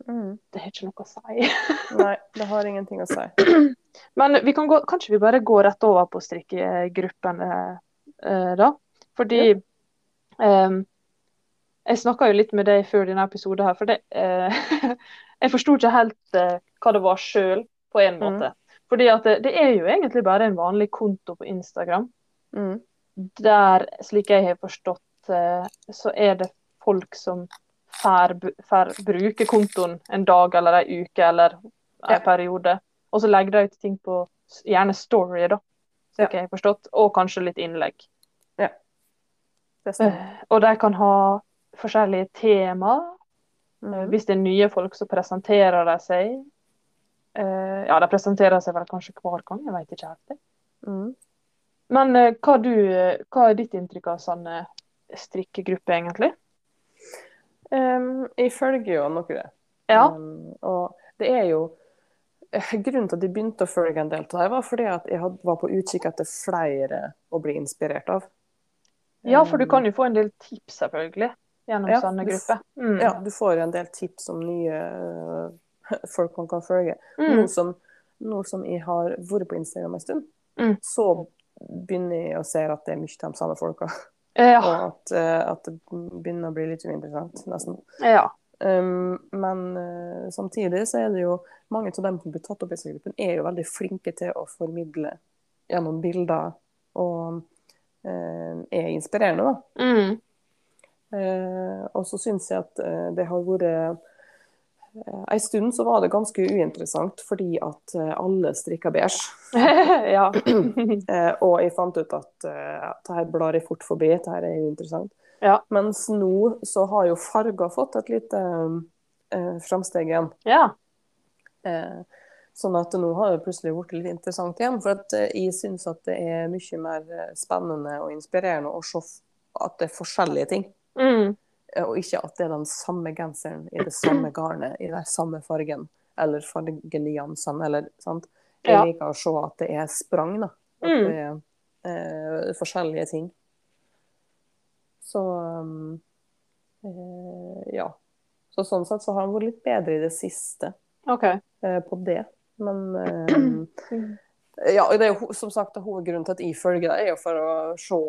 Mm. det har ikke noe å si. Nei, det har ingenting å si. Men vi kan gå, kanskje vi bare går rett over på strikkegruppen eh, da. Fordi eh, jeg snakka jo litt med deg før denne episoden her, for det, eh, jeg forsto ikke helt eh, hva det var sjøl, på en Mm. måte. Fordi at det, det er jo egentlig bare en vanlig konto på Instagram. Mm. Der, slik jeg har forstått, eh, så er det folk som får, bruke kontoen en dag eller en uke eller en Ja. periode. Og så legger de ut ting på gjerne story, da. Ja. Jeg har forstått. Og kanskje litt innlegg. Det. Eh, Og de kan ha forskjellige tema. Mm. Hvis det er nye folk, så presenterer de seg. Eh, Ja, de presenterer seg vel kanskje hver gang, jeg vet ikke helt. Mm. Men hva, du, hva er ditt inntrykk av sånne strikkegrupper, egentlig? Um, jeg følger jo noe det. Ja. Um, og det er jo Grunnen til at jeg begynte å følge en del av deg, var fordi at jeg var på utkikk etter flere å bli inspirert av. Ja, for du Um, kan jo få en del tips, selvfølgelig, gjennom Ja, sånne grupper. Mm. Ja, du får en del tips om nye uh, folk man kan følge. Mm. Nå, som, nå som jeg har vært på Instagram en stund, Mm. så begynner jeg å se at det er mye de samme folka. Ja. Og at, uh, at det begynner å bli litt uinteressant, nesten. ja. Um, men uh, samtidig så er det jo mange av dem som blir tatt opp i gruppen, er jo veldig flinke til å formidle gjennom bilder og uh, er inspirerende, da. Mm. Uh, og så syns jeg at det har vært En stund så var det ganske uinteressant fordi at uh, alle strikka beige. ja. Uh, og jeg fant ut at ja, det her blar jeg fort forbi, det her er jo interessant. Ja. Mens nå så har jo farger fått et lite eh, framsteg igjen. ja. Eh, sånn at nå har det plutselig blitt litt interessant igjen. For at eh, jeg syns at det er mye mer eh, spennende og inspirerende å se at det er forskjellige ting. Mm. Eh, og ikke at det er den samme genseren i det samme garnet, i den samme fargen. Eller fargenyansene, eller sant. Jeg Ja. liker å se at det er sprang, da. At Mm. det er eh, forskjellige ting. Så um, eh, ja. Så sånn sett så har han vært litt bedre i det siste okay. eh, på det. Men eh, ja, det er jo som sagt hovedgrunnen til at jeg følger det, er jo for å se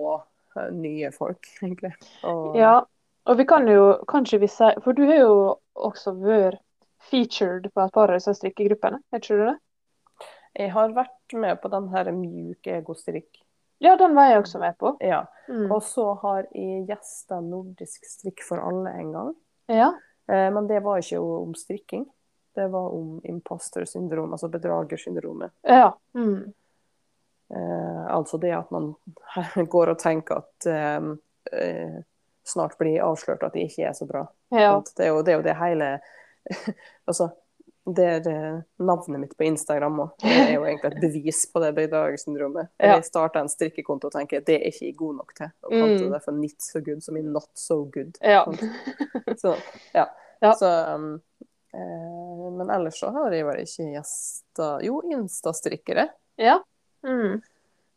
eh, nye folk, egentlig. Og, Ja. Og vi kan jo kanskje vi si For du har jo også vært featured på et par av disse strikkegruppene, er ikke du det? Jeg har vært med på den her mjuk egostrikk. Ja, den var jeg også med på. Ja. Mm. Og så har jeg gjesta Nordisk strikk for alle en gang. Ja. Eh, men det var ikke om strikking. Det var om imposter syndrom, altså bedragersyndromet. Ja. Mm. Eh, altså det at man går og tenker at eh, eh, snart blir avslørt at de ikke er så bra. Ja. Det, er jo, det er jo det hele Altså, det er navnet mitt på Instagram òg. Det er jo egentlig et bevis på det bedragersyndromet. Ja. Jeg starta en strikkekonto og tenker det er ikke jeg god nok til. Og kalte Mm. det for not so good som i not so good. Ja. Så, ja. Så, um, eh, men ellers så har jeg vel ikke gjester Jo, Insta-strikkere. ja. Mm.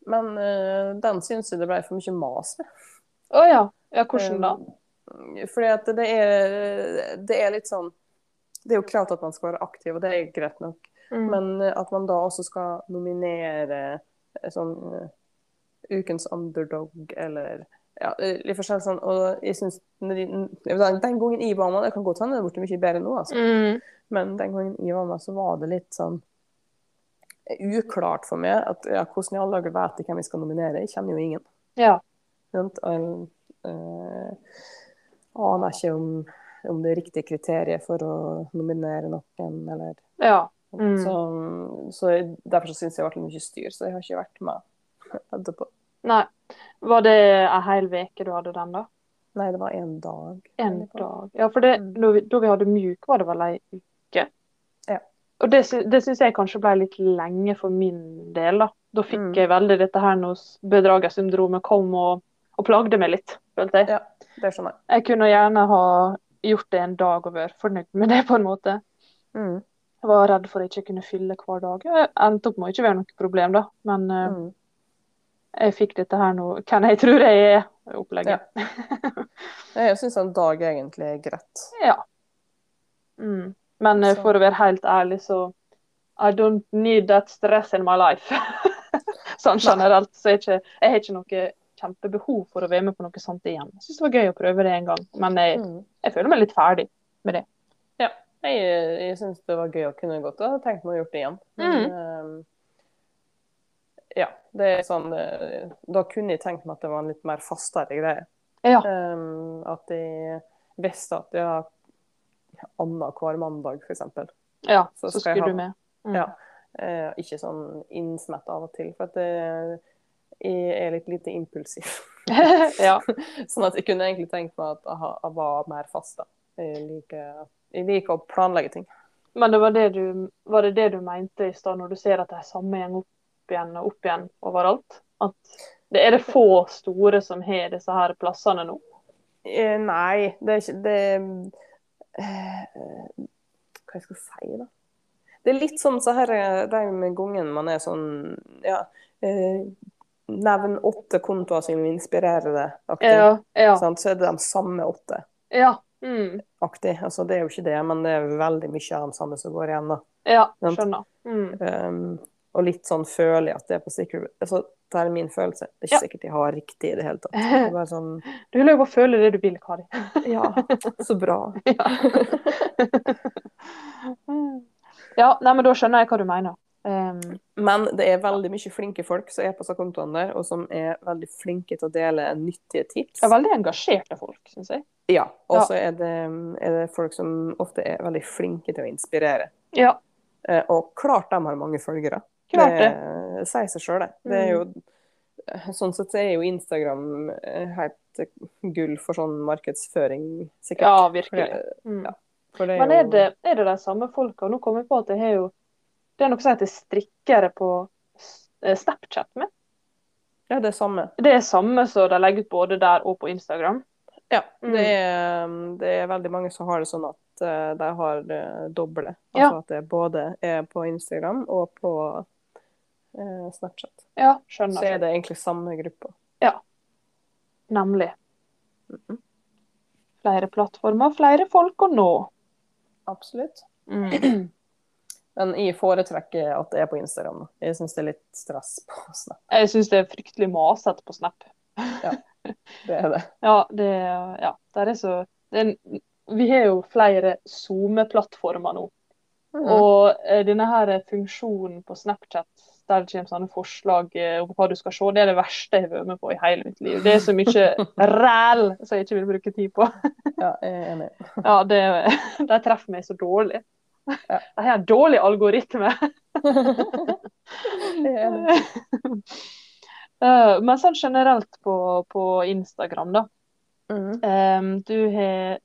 Men uh, den syns jeg det ble for mye mas med. Å ja. Ja, hvordan da? Um, Fordi at det er, det er litt sånn Det er jo klart at man skal være aktiv, og det er greit nok. Mm. Men eh, at man da også skal nominere eh, sånn eh, Ukens underdog eller ja, litt forskjellig sånn. Og jeg syns Den den gangen jeg var med, det kan godt hende det er blitt mye bedre nå, altså. Mm. Men den gangen jeg var med, så var det litt sånn uklart for meg at ja, hvordan i alle dager vet jeg hvem vi skal nominere. Jeg kjenner jo ingen. Ja. Og, aner ikke om, om det er riktige kriteriet for å nominere noen, eller Ja. Mm. Så, så derfor så syns jeg det ble mye styr, så jeg har ikke vært med etterpå. Nei. Var det ei hel uke du hadde den, da? Nei, det var én dag. En dag. Ja, for det, Mm. da, vi, hadde mjuk, var det vel ei uke? Ja. Og det, det syns jeg kanskje ble litt lenge for min del, da. Da fikk Mm. jeg veldig dette her når bedragersyndromet kom og, og plagde meg litt, følte jeg. Ja, det skjønner jeg. Jeg kunne gjerne ha gjort det en dag og vært fornøyd med det, på en måte. Mm. Jeg var redd for å ikke kunne fylle hver dag. Jeg endte opp med å ikke være noe problem, da. Men mm. uh, jeg fikk dette her nå Hvem jeg tror jeg er, opplegget. Jeg syns en dag egentlig er greit. Ja. Mm. Men eh, Så- for å være helt ærlig, så I don't need that stress in my life. sånn generelt. Så jeg, ikke, jeg har ikke noe kjempebehov for å være med på noe sånt igjen. Jeg syns det var gøy å prøve det en gang, men jeg, Mm. jeg føler meg litt ferdig. med det. Ja. Jeg, jeg syns det var gøy å kunne gått. og tenkt meg å gjort det igjen. Men, um, ja, det er sånn eh, Da kunne jeg tenkt meg at det var en litt mer fastere greie. Ja. Um, at jeg visste at jeg har annenhver mandag, for eksempel. Ja, Så så, skal jeg skulle ha- du med. Mm. Ja. Uh, ikke sånn innsmett av og til. For at det, jeg er litt lite impulsiv. ja. sånn at jeg kunne egentlig tenkt meg at jeg jeg var mer fast. da. Jeg liker, jeg liker å planlegge ting. Men det var, det du, var det det du mente i stad, når du ser at det er samme gjeng opp igjen og opp igjen overalt? At det er det få store som har disse her plassene nå? Eh, nei, det er ikke det eh, Hva jeg skal si, da? Det er litt som så her eh, de med gangen man er sånn Ja. Eh, Nevn åtte kontoer som inspirerer deg, aktig. Ja. Ja. Så er det de samme åtte. ja. Mm. aktig. Altså, det er jo ikke det, men det er veldig mye av de samme som går igjen. da. ja skjønner. Mm. Um, og litt sånn føler jeg at det er på Secret altså, Det er min følelse. Det er ikke sikkert jeg har riktig i det hele tatt. Det er bare sånn Du vil jo bare føle det du vil, Kari. Ja, så bra. ja, nei, men da skjønner jeg hva du mener. Um, Men det er veldig mye flinke folk som er på disse kontoene der, og som er veldig flinke til å dele nyttige tips. det er veldig engasjerte folk, syns jeg. Ja, og Ja. så er, det, er det folk som ofte er veldig flinke til å inspirere. Ja, Eh, og klart de har mange følgere. klart det. Det sier seg sjøl, det. det er jo, sånn sett er jo Instagram eh, helt gull for sånn markedsføring, sikkert. Ja, virkelig. det, Mm. for det er Men er det, er det de samme folka? Nå kommer jeg på at jeg har jo Det er noe som heter strikkere på eh, Snapchat med. Ja, det er samme. Det er samme som de legger ut både der og på Instagram. Ja, Mm. det er, det er veldig mange som har det sånn at eh, de har doble. Altså Ja. at det både er på Instagram og på eh, Snapchat. Ja, skjønner. Så er det egentlig samme gruppa. Nemlig. Mhm. Flere plattformer, flere folk å nå. Absolutt. Mm. Men jeg foretrekker at det er på Instagram. Jeg syns det er litt stress på Snap. Jeg syns det er fryktelig masete på Snap. ja, Det er det. Ja, det Ja, det er så det er, Vi har jo flere SoMe-plattformer nå. Mhm. Og eh, denne her funksjonen på Snapchat der det kommer sånne forslag eh, om hva du skal se, det er det verste jeg har vært med på i hele mitt liv. Det er så mye ræl som jeg ikke vil bruke tid på. Ja, jeg er enig. Ja, det, De treffer meg så dårlig. Ja. De har en dårlig algoritme. Er. Eh, Men sånn generelt på, på Instagram, da. Mm. Du har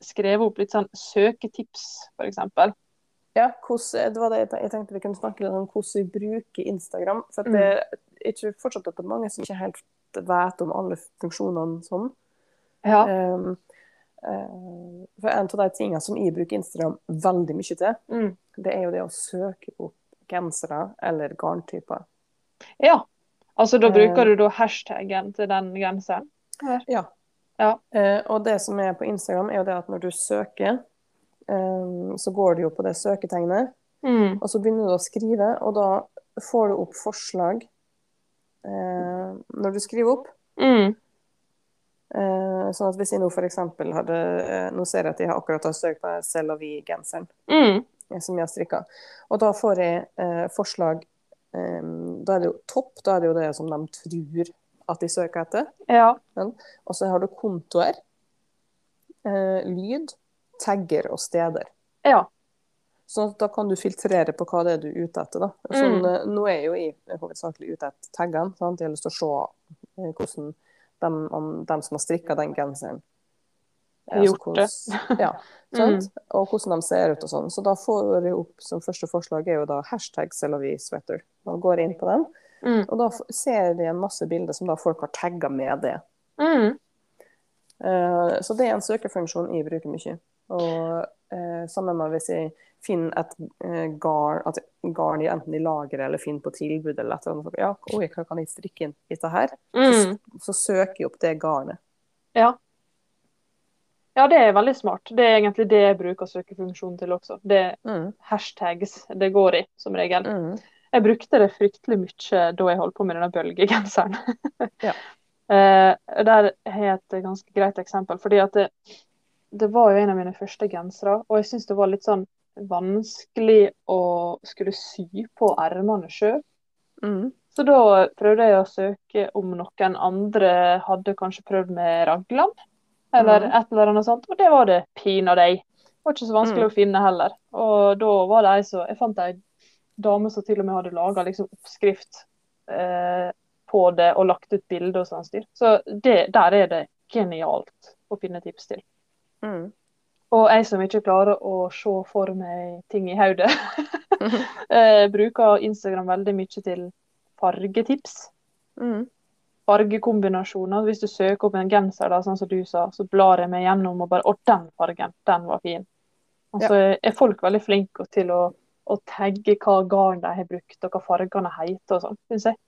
skrevet opp litt sånn søketips, f.eks. Ja, hvordan, det var det jeg tenkte- vi kunne snakke litt om hvordan vi bruker Instagram. For det, er ikke fortsatt at det er mange som ikke helt vet om alle funksjonene sånn. Ja. Um, for en av de tingene som jeg bruker Instagram veldig mye til, Mm. det er jo det å søke opp gensere eller garntyper. ja. Altså, da Eh. bruker du da hashtaggen til den genseren? Ja. Ja. Eh, og det som er på Instagram, er jo det at når du søker, eh, så går du jo på det søketegnet, Mm. og så begynner du å skrive, og da får du opp forslag eh, når du skriver opp. Mm. Eh, sånn at hvis jeg nå eksempel hadde eh, Nå ser jeg at jeg akkurat har søkt på Celavi-genseren. Mm. som jeg har strikka. Og da får jeg eh, forslag um, Da er det jo topp, da er det jo det som de tror at de søker etter. Ja. Og så har du kontoer, eh, lyd, tagger og steder. Ja. Så da kan du filtrere på hva det er du er ute etter. Da. Sånn, Mm. Nå er jeg jo jeg hovedsakelig ute etter taggene. Sant? Jeg har lyst til å se hvordan dem, om de som har strikka den genseren gjort hvordan- Ja, sant? Og hvordan de ser ut og sånn. Så da får jeg opp som første forslag er jo da hashtag Selavi sweater. Man går inn på den, Mm. og da ser de en masse bilder som da folk har tagga med det. Mm. Uh, Så det er en søkefunksjon jeg bruker mye. Og uh, sammen med hvis jeg finner et eh, garn, at garn enten i lageret eller finner på tilbud eller et eller ja, oi, hva kan jeg strikke inn i dette her? Så, Mm. så søker jeg opp det garnet. Ja. Ja, det er veldig smart. Det er egentlig det jeg bruker søkefunksjonen til også. Det er Mm. hashtags det går i, som regel. Mm. Jeg brukte det fryktelig mye da jeg holdt på med denne bølgegenseren. Ja. Eh, der har jeg et ganske greit eksempel. fordi at det, det var jo en av mine første gensere, og jeg syns det var litt sånn vanskelig å skulle sy på ermene sjøl. Mm. Så da prøvde jeg å søke om noen andre hadde kanskje prøvd med raglan, eller mm. et eller annet sånt, og det var det pinadø. Det var ikke så vanskelig Mm. å finne heller. Og da var det ei som Jeg fant ei dame som til og med hadde laga liksom oppskrift eh, på det og lagt ut bilder og sånn styr. Så det, der er det genialt å finne tips til. Mm. Og jeg som ikke klarer å se for meg ting i hodet, eh, bruker Instagram veldig mye til fargetips. Mm. Fargekombinasjoner. Hvis du søker opp en genser, da, sånn som du sa, så blar jeg meg gjennom og bare Å, den fargen, den var fin. Og så er folk veldig flinke til å, å tagge hva garn de har brukt, og hva fargene heter og sånn, syns jeg.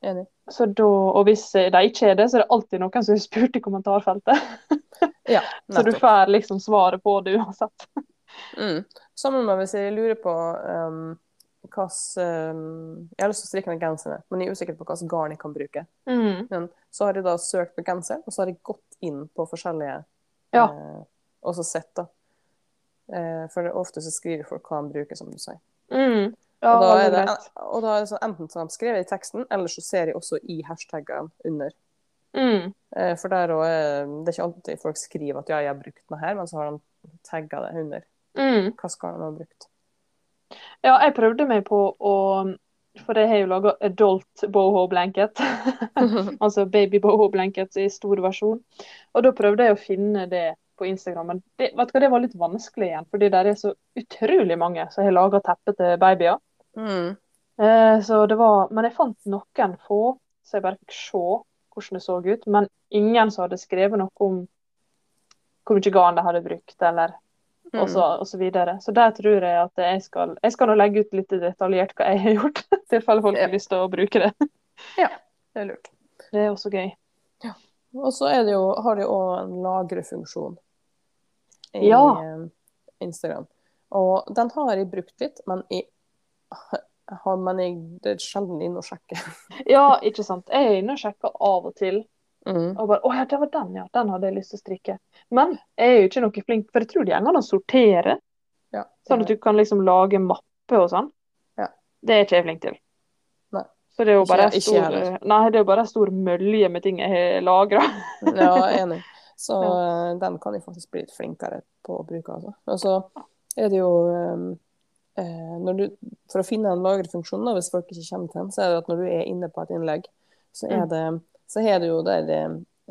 Enig. Så da, og hvis de ikke er det, så er det alltid noen som har spurt i kommentarfeltet. Ja, Så du får liksom svaret på det uansett. Mm. Sammen med hvis jeg lurer på um, hvilken um, Jeg har lyst til å strikke en genser, men jeg er usikker på hvilket garn jeg kan bruke. Mm. Men så har jeg da søkt på genser, og så har jeg gått inn på forskjellige Ja. uh, Og så sett, da. Uh, for ofte så skriver folk hva de bruker, som du sier. Mm. Ja, og, da det, og da er det sånn, enten som de skriver i teksten, eller så ser jeg også i hashtagene under. Mm. Eh, for der også er det er ikke alltid folk skriver at ja, jeg har brukt den her, men så har de tagga det under. Mm. Hva skal de ha brukt? Ja, jeg prøvde meg på å For jeg har jo laga adult boho blanket. altså baby boho blanket i stor versjon. Og da prøvde jeg å finne det på Instagram, men det, vet du hva, det var litt vanskelig igjen. Fordi det er så utrolig mange som har laga teppe til babyer. Mm. Eh, så det var, men jeg fant noen få, så jeg bare fikk se hvordan det så ut. Men ingen som hadde skrevet noe om hvor mye garn de hadde brukt, eller Mm. og så, og så videre. Så der tror jeg at jeg skal Jeg skal nå legge ut litt detaljert hva jeg har gjort, i tilfelle folk har lyst til å bruke det. ja, Det er lurt. Det er også gøy. Og så er det jo, har òg en lagrefunksjon i Ja. eh, Instagram. Og den har jeg brukt litt, men jeg, har, men jeg det er sjelden inne og sjekker. Ja, ikke sant. Jeg er inne og sjekker av og til. Mm. Og bare Å ja, det var den, ja. Den hadde jeg lyst til å strikke. Men jeg er jo ikke noe flink, for jeg tror det går an å sortere. Ja. Sånn at du kan liksom lage mappe og sånn. Ja. Det er ikke jeg flink til. Nei. Så det er jo bare ikke stor, nei, stor mølje med ting jeg har lagra. Ja, enig. Så ja. den kan jeg faktisk bli litt flinkere på å bruke. Altså. Og så er det jo eh, eh, når du, For å finne en lagrefunksjon, hvis folk ikke kommer til den, så er det at når du er inne på et innlegg, så er Mm. det, så er det jo der de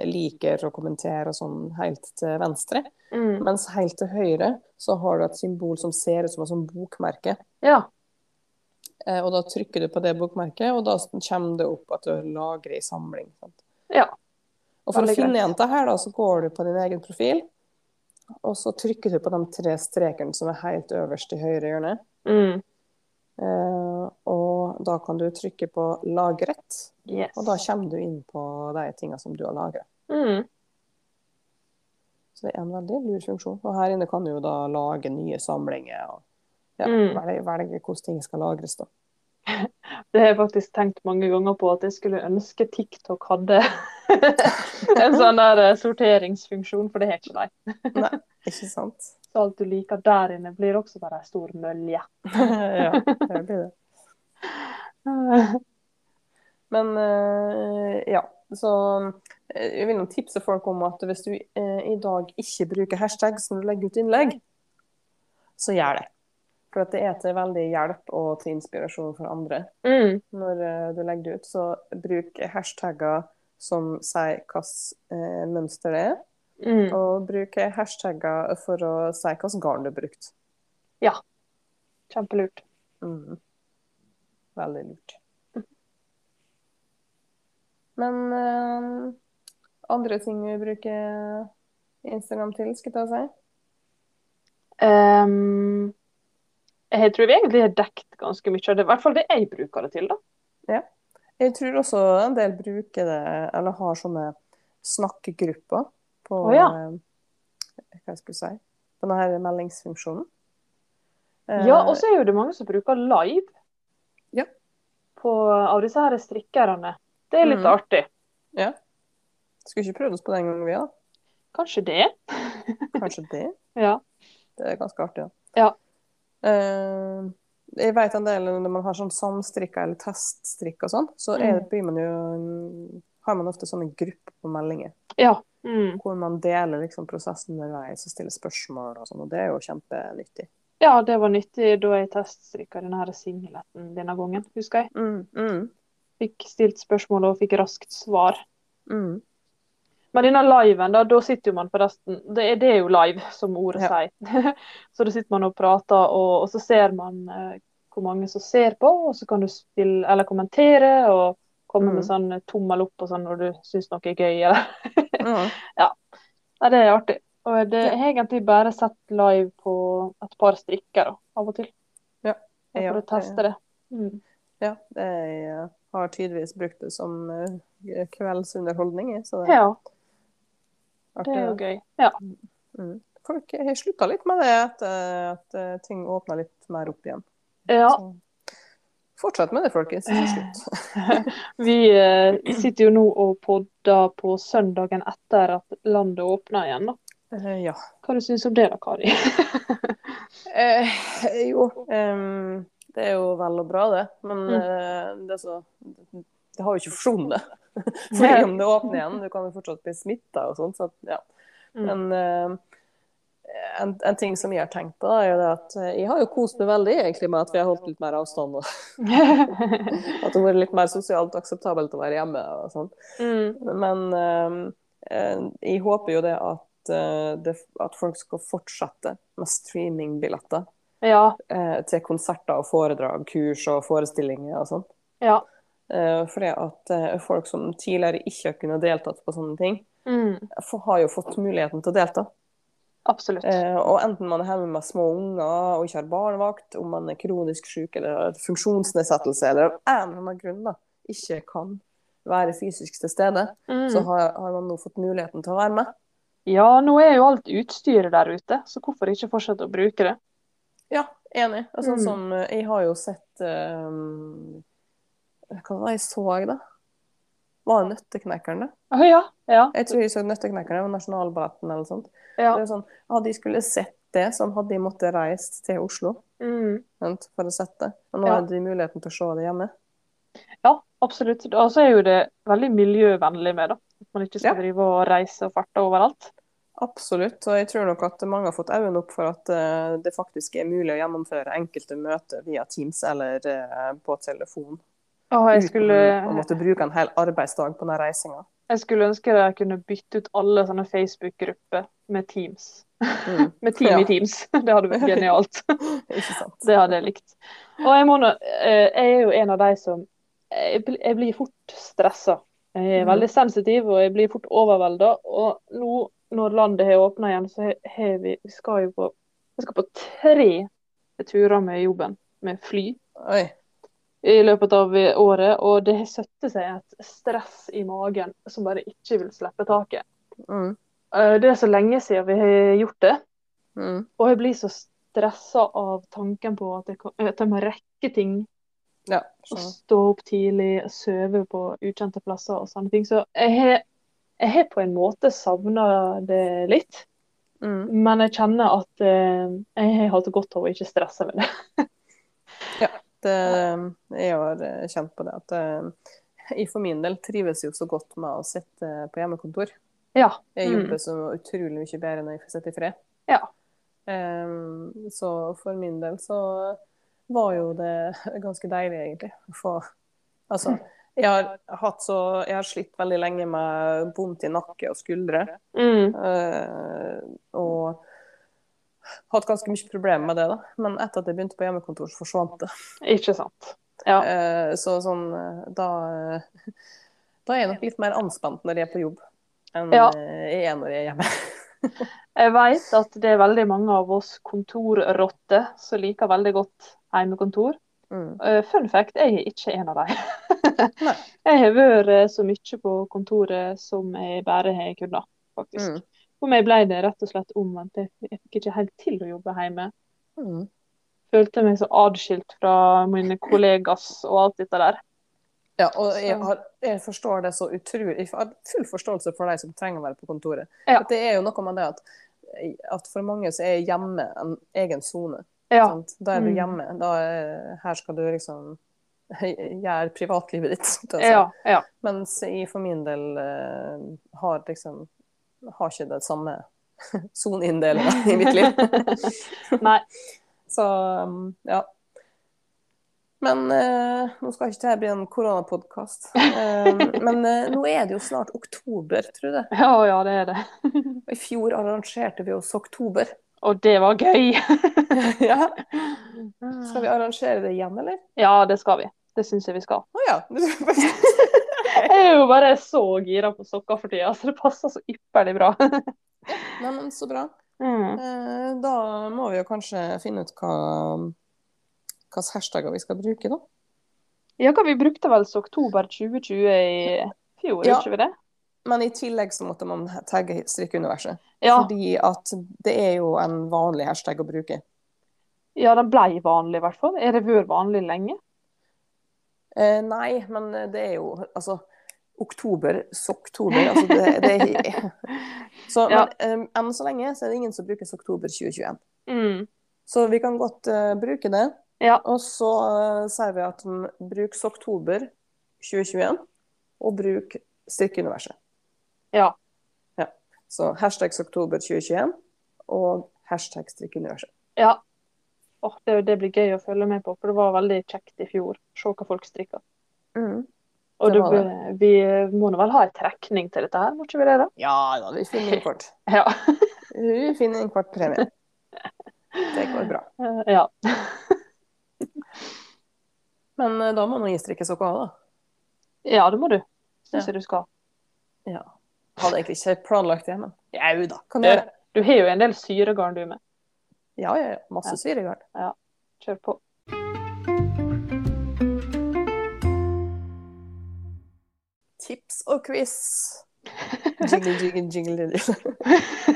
liker og kommenterer og sånn helt til venstre. Mm. Mens helt til høyre så har du et symbol som ser ut som et sånt bokmerke. Ja. Eh, og da trykker du på det bokmerket, og da kommer det opp at du lagrer i samling. Ja. Og for å finne igjen det her, da, så går du på din egen profil, og så trykker du på de tre strekene som er helt øverst i høyre hjørne. Mm. Uh, og da kan du trykke på 'lagret', Yes. og da kommer du inn på de tingene som du har lagra. Mm. Så det er en veldig lur funksjon. Og her inne kan du jo da lage nye samlinger og ja, Mm. velge, velge hvordan ting skal lagres. da. Det har jeg faktisk tenkt mange ganger på at jeg skulle ønske TikTok hadde en sånn der eh, sorteringsfunksjon, for det har ikke de. Nei, ikke sant? Så alt du liker der inne, blir også bare en stor mølje. ja, det blir det. Men eh, ja, så eh, jeg vil tipse folk om at hvis du eh, i dag ikke bruker hashtags når du legger ut innlegg, så gjør det. For det er til veldig hjelp og til inspirasjon for andre Mm. når du legger det ut. Så bruk hashtagger som sier hvilket mønster det er, Mm. og bruk hashtagger for å si hvilket garn du har brukt. Kjempelurt. Mm. Veldig lurt. Men uh, andre ting vi bruker Instagram til, skal jeg si? Um, jeg tror vi egentlig har dekket ganske mye av det. I hvert fall det jeg bruker det til, da. Jeg tror også en del bruker det, eller har sånne snakkegrupper på oh, ja. eh, Hva jeg jeg si På denne her meldingsfunksjonen. Eh, Ja, og så er jo det mange som bruker live Ja. på, av disse her strikkerne. Det er litt mm. artig. Ja. Skulle ikke prøvd oss på den gangen, vi, da. Kanskje det. Kanskje det. Ja. Det er ganske artig, da. Ja. Uh, jeg vet en del når man har sånn samstrikka eller teststrikk og sånn, så Mm. blir man jo har man ofte sånne grupper på meldinger Ja. Mm. hvor man deler liksom prosessen underveis og stiller spørsmål og sånn, og det er jo kjempenyttig. ja, det var nyttig da jeg teststrikka denne her singleten denne gangen, husker jeg. Mm, mm, Fikk stilt spørsmål og fikk raskt svar. mm. Men denne liven, da, da sitter jo man forresten det det er jo live, som ordet Ja. sier. så da sitter man og prater, og, og så ser man eh, hvor mange som ser på, og så kan du spille, eller kommentere og komme Mm. med sånn tommel opp og sånn når du syns noe er gøy. Eller. Ja. Nei, det er artig. Og det, jeg har egentlig bare sett live på et par strikker da, av og til. Ja. For å teste det. Mm. ja, jeg eh, har tydeligvis brukt det som eh, kveldsunderholdning, jeg, så det Ja, det er jo gøy. Ja. Mm. Folk har slutta litt med det etter at eh, ting åpna litt mer opp igjen. ja. Så fortsett med det, folkens. Vi eh, sitter jo nå og podder på søndagen etter at landet åpner igjen. da. Uh, ja. Hva du syns du om det da, Kari? Eh, jo, um, det er jo vel og bra, det. Men Mm. uh, det, så, det har jo ikke forsvunnet. Fordi om det åpner igjen, du kan jo fortsatt bli smitta og sånn. Så, ja. Mm. Men eh, en, en ting som jeg har tenkt på, er det at eh, jeg har jo kost meg veldig egentlig med at vi har holdt litt mer avstand. Og at det har vært litt mer sosialt akseptabelt å være hjemme og sånn. mm. Men eh, eh, jeg håper jo det at, eh, det at folk skal fortsette med streamingbilletter Ja. eh, til konserter og foredrag, kurs og forestillinger og sånn. Ja. Eh, fordi at eh, folk som tidligere ikke har kunnet deltatt på sånne ting, Mm. har jo fått muligheten til å delta. Absolutt. Eh, og enten man er hjemme med små unger og ikke har barnevakt, om man er kronisk syk eller har funksjonsnedsettelse eller av en eller annen grunn da, ikke kan være fysisk til stede, Mm. så har, har man nå fått muligheten til å være med. Ja, nå er jo alt utstyret der ute, så hvorfor ikke fortsette å bruke det? Ja, enig. Sånn Mm. eh, Jeg har jo sett um, Hva var det jeg så, da? Var det Nøtteknekkeren, da? Å ja. Ja. Jeg tror jeg så Nøtteknekkeren og Nasjonalballetten eller sånt. Ja. Sånn, Hadde de skulle sett det, så hadde de måttet reist til Oslo Mm. sant, for å sett det. Og nå Ja. hadde de muligheten til å se det hjemme. Ja, absolutt. Og så er jo det veldig miljøvennlig med, da. At man ikke skal Ja. drive og reise og farte overalt. Absolutt. Og jeg tror nok at mange har fått øynene opp for at uh, det faktisk er mulig å gjennomføre enkelte møter via Teams eller uh, på telefon. Og jeg Uten å måtte bruke en hel arbeidsdag på den reisinga. Jeg skulle ønske jeg kunne bytte ut alle sånne Facebook-grupper med Teams. Mm. Med Team Ja. i Teams. Det hadde vært genialt. Det hadde jeg likt. Og jeg, nå- eh, jeg er jo en av de som Jeg, jeg blir fort stressa. Jeg er Mhm. veldig sensitiv, og jeg blir fort overvelda. Og nå når landet har åpna igjen, så har vi Vi skal jo på skal på tre turer med jobben med fly Oi. I løpet av året, og det har satt seg et stress i magen som bare ikke vil slippe taket. Mm. Eh, Det er så lenge siden vi har gjort det, Mm. og jeg blir så stressa av tanken på at jeg, kan, at jeg må rekke ting Ja. Å stå opp tidlig, sove på ukjente plasser og sånne ting. Så jeg har, jeg har på en måte savna det litt. Mm. Men jeg kjenner at eh, jeg har hatt godt av å ikke stresse med det. Det, jeg har eh, kjent på det at eh, jeg for min del trives jo så godt med å sitte på hjemmekontor. Ja. Jeg Mm. jobber så utrolig mye bedre når jeg får sitte i fred. Ja. Um, så for min del så var jo det ganske deilig, egentlig. Få Altså, jeg har så Jeg har slitt veldig lenge med vondt i nakke og skuldre. Mm. Uh, og hatt ganske mye problemer med det, da. Men etter at jeg begynte på hjemmekontor, så forsvant det. Ikke sant. Ja. Eh, så sånn eh, Da eh, Da er jeg nok litt mer anspent når jeg er på jobb, enn Ja. jeg er når jeg er hjemme. Jeg vet at det er veldig mange av oss kontorrotter som liker veldig godt hjemmekontor. Mm. Fun fact, jeg er ikke en av dem. Jeg har vært så mye på kontoret som jeg bare har kunnet, faktisk. Mm. For meg ble det rett og slett omvendt. Jeg fikk ikke helt til å jobbe hjemme. Mm. Følte meg så adskilt fra mine kollegas og alt dette der. Ja, og jeg, har, jeg forstår det så utrolig Jeg har full forståelse for de som trenger å være på kontoret. Ja. Det er jo noe med det at, at for mange så er hjemme en egen sone. Ja. Da er du Mm. hjemme. Er, her skal du liksom gjøre privatlivet ditt. Altså. Ja. ja. Mens jeg for min del uh, har liksom har ikke det samme soneinndelinga i mitt liv. Nei. Så um, ja. Men eh, nå skal ikke dette bli en koronapodkast. Eh, men eh, nå er det jo snart oktober, tror jeg. Ja, ja, det er det. Og I fjor arrangerte vi oss oktober. Og det var gøy. ja. Skal vi arrangere det igjen, eller? Ja, det skal vi. Det syns jeg vi skal. Å ja. Jeg er jo bare så gira på sokker for tida, så det passer så ypperlig bra. Nei, men så bra. Mm. Eh, da må vi jo kanskje finne ut hva hvilke hashtagger vi skal bruke, da. Ja, hva vi brukte vel så oktober 2020 i fjor, Ja. ikke vi det? Men i tillegg så måtte man tagge strikkeuniverset. Ja, Fordi at det er jo en vanlig hashtag å bruke. ja den ble vanlig i hvert fall. Er det vært vanlig lenge? Eh, nei, men det er jo altså Oktober, sokktober altså det, det Så Ja. men, um, enn så lenge så er det ingen som bruker oktober 2021. Mm. Så vi kan godt uh, bruke det. Ja. Og så uh, sier vi at mm, bruk soktober 2021, og bruk strikkeuniverset. Ja. Ja. Så hashtag oktober 2021 og hashtag strikkeuniverset. Ja. Oh, det, det blir gøy å følge med på, for det var veldig kjekt i fjor. Se hva folk strikker. Mm. Og Det det, vi må nå vel ha en trekning til dette her, må ikke vi det? da? Ja da, vi finner en kort. Ja. Vi finner en kort premie. Det går bra. Ja. Men eh, da må nå gistrikke strikke sokker òg, da. ja, det må du. Syns Ja. jeg du skal. Ja. Hadde egentlig ikke planlagt det, men jau da, kan Du, gjøre det. du har jo en del syregarn du med. Ja, ja, ja. Masse Ja. syregarn. Kjør på. Tips og quiz. Jingle, jingle, jingle. jingle.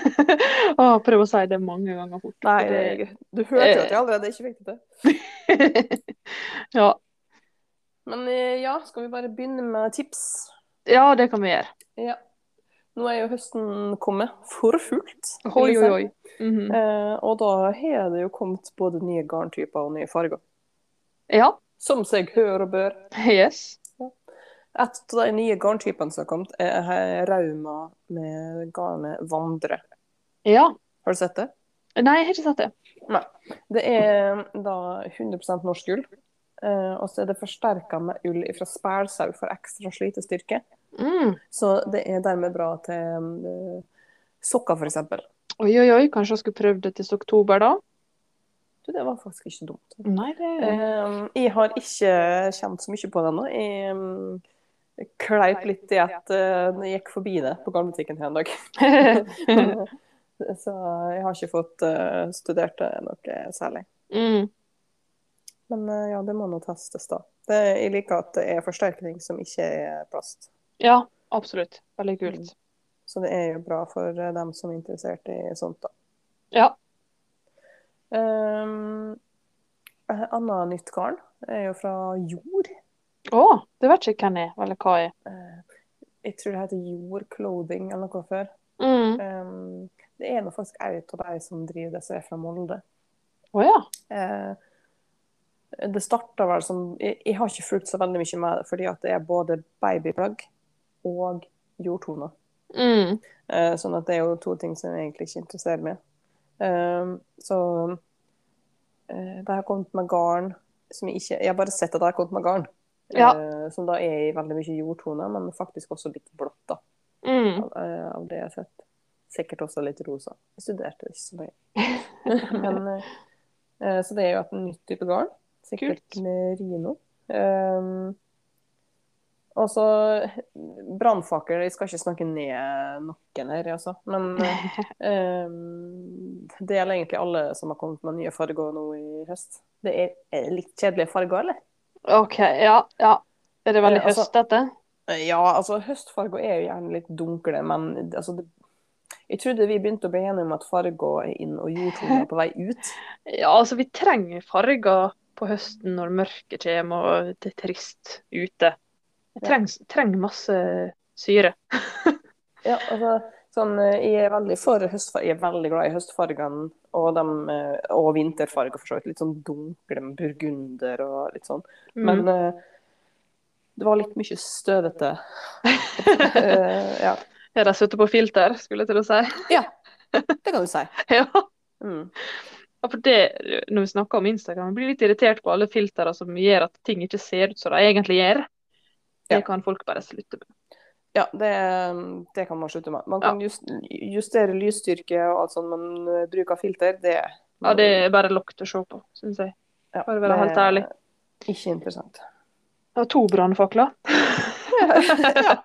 Å, prøv å si det mange ganger fort. Nei, det, du hørte jo at jeg allerede ikke fikk det til. ja. Men eh, ja, skal vi bare begynne med tips? ja, det kan vi gjøre. Ja. Nå er jo høsten kommet for fullt. Oi, Oi, oi, Mm. Mhm. Eh, og da har det jo kommet både nye garntyper og nye farger. Ja. Som seg hør og bør. Yes. Et av de nye garntypene som har kommet, er Rauma med garnet Vandre. Ja. Har du sett det? Nei, jeg har ikke sett det. Det er da 100 norsk ull. eh, og så er det forsterka med ull fra spælsau for ekstra slitestyrke. Mm. Så det er dermed bra til eh, sokker, f.eks. Oi, oi, oi. Kanskje jeg skulle prøvd det til oktober, da? Du, det var faktisk ikke dumt. Nei, det Eh, jeg har ikke kjent så mye på det ennå. Jeg mm, kleip litt i at jeg gikk forbi det på garnbutikken her en dag. så jeg har ikke fått uh, studert det noe særlig. mm. Men uh, ja, det må nå testes, da. Det, jeg liker at det er forsterkning som ikke er plast. Ja, absolutt. Veldig kult. Så det er jo bra for dem som er interessert i sånt, da. Ja. Um, et annet nytt garn er jo fra Jord. Å, det vet ikke hvem er, eller hva er. Uh, jeg tror det heter Jord Clothing eller noe før. Mm. Um, det er nå faktisk en av de som driver det, som er fra Molde. Å ja. Uh, Det starta vel som jeg, jeg har ikke fulgt så veldig mye med det, fordi at det er både babyplagg og jordtoner. Mm. Uh, sånn at det er jo to ting som jeg egentlig ikke interesserer meg. Så de har kommet med garn som jeg ikke Jeg har bare sett at de har kommet med garn. Ja. Eh, som da er i veldig mye jordtoner, men faktisk også litt blått, da. Mm. Av, eh, av det jeg har sett. Sikkert også litt rosa. Jeg studerte ikke så mye. men, eh, eh, så det er jo et nytt type garn. Sikkert Kult. merino. Um, og så brannfakkel Jeg skal ikke snakke ned noen her, altså. Men um, det gjelder egentlig alle som har kommet med nye farger nå i høst. Det er litt kjedelige farger, eller? OK, ja. ja. Er det veldig høst, altså- Eh, Ja, altså høstfarger er jo gjerne litt dunkle, men altså det, Jeg trodde vi begynte å bli enige om at farger er inn og jordtoner er på vei ut. Ja, altså vi trenger farger på høsten når mørket kommer og det er trist ute. Jeg Ja. trenger, trenger masse syre. Ja, altså, sånn, eh, jeg er veldig for høstfarger. Jeg er veldig glad i høstfargene og, dem, eh, og vinterfarger, for så vidt. Litt sånn dunkle med burgunder og litt sånn. Men Mm. eh, det var litt mye støvete. Ja. Er de sittet på filter, skulle jeg til å si. ja, det kan du si. ja. Mm. Ja, for det, når vi snakker om Instagram, jeg blir litt irritert på alle filtrene som gjør at ting ikke ser ut som de egentlig gjør. Det Ja. kan folk bare slutte med. Ja, det, det kan man slutte med. Man kan just, justere lysstyrke og alt sånt, men eh, bruk av filter, det Ja, det er bare lukk å se på, syns jeg. ja, for å være helt ærlig. Ikke interessant. Ja, to brannfakler. ja.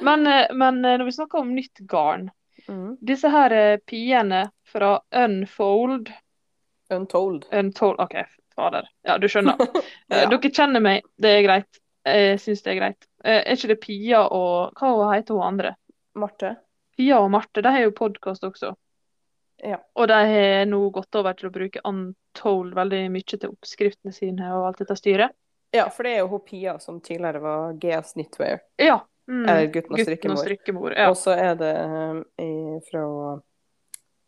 Men, eh, men eh, når vi snakker om nytt garn Mm. Disse her piene fra Unfold Untold. Untold OK, fader. Ja, du skjønner. Ja. Dere kjenner meg, det er greit. Jeg syns det er greit. Eh, Er ikke det Pia og Hva heter hun andre? Marte. Pia og Marte de har jo podkast også. Ja. Og de har nå gått over til å bruke Untold veldig mye til oppskriftene sine og alt dette styret. Ja, for det er jo hun Pia som tidligere var GS Knitwear. Ja. Mm. Eller Gutten og strikkemor. strikkemor. Ja. Og så er det um, fra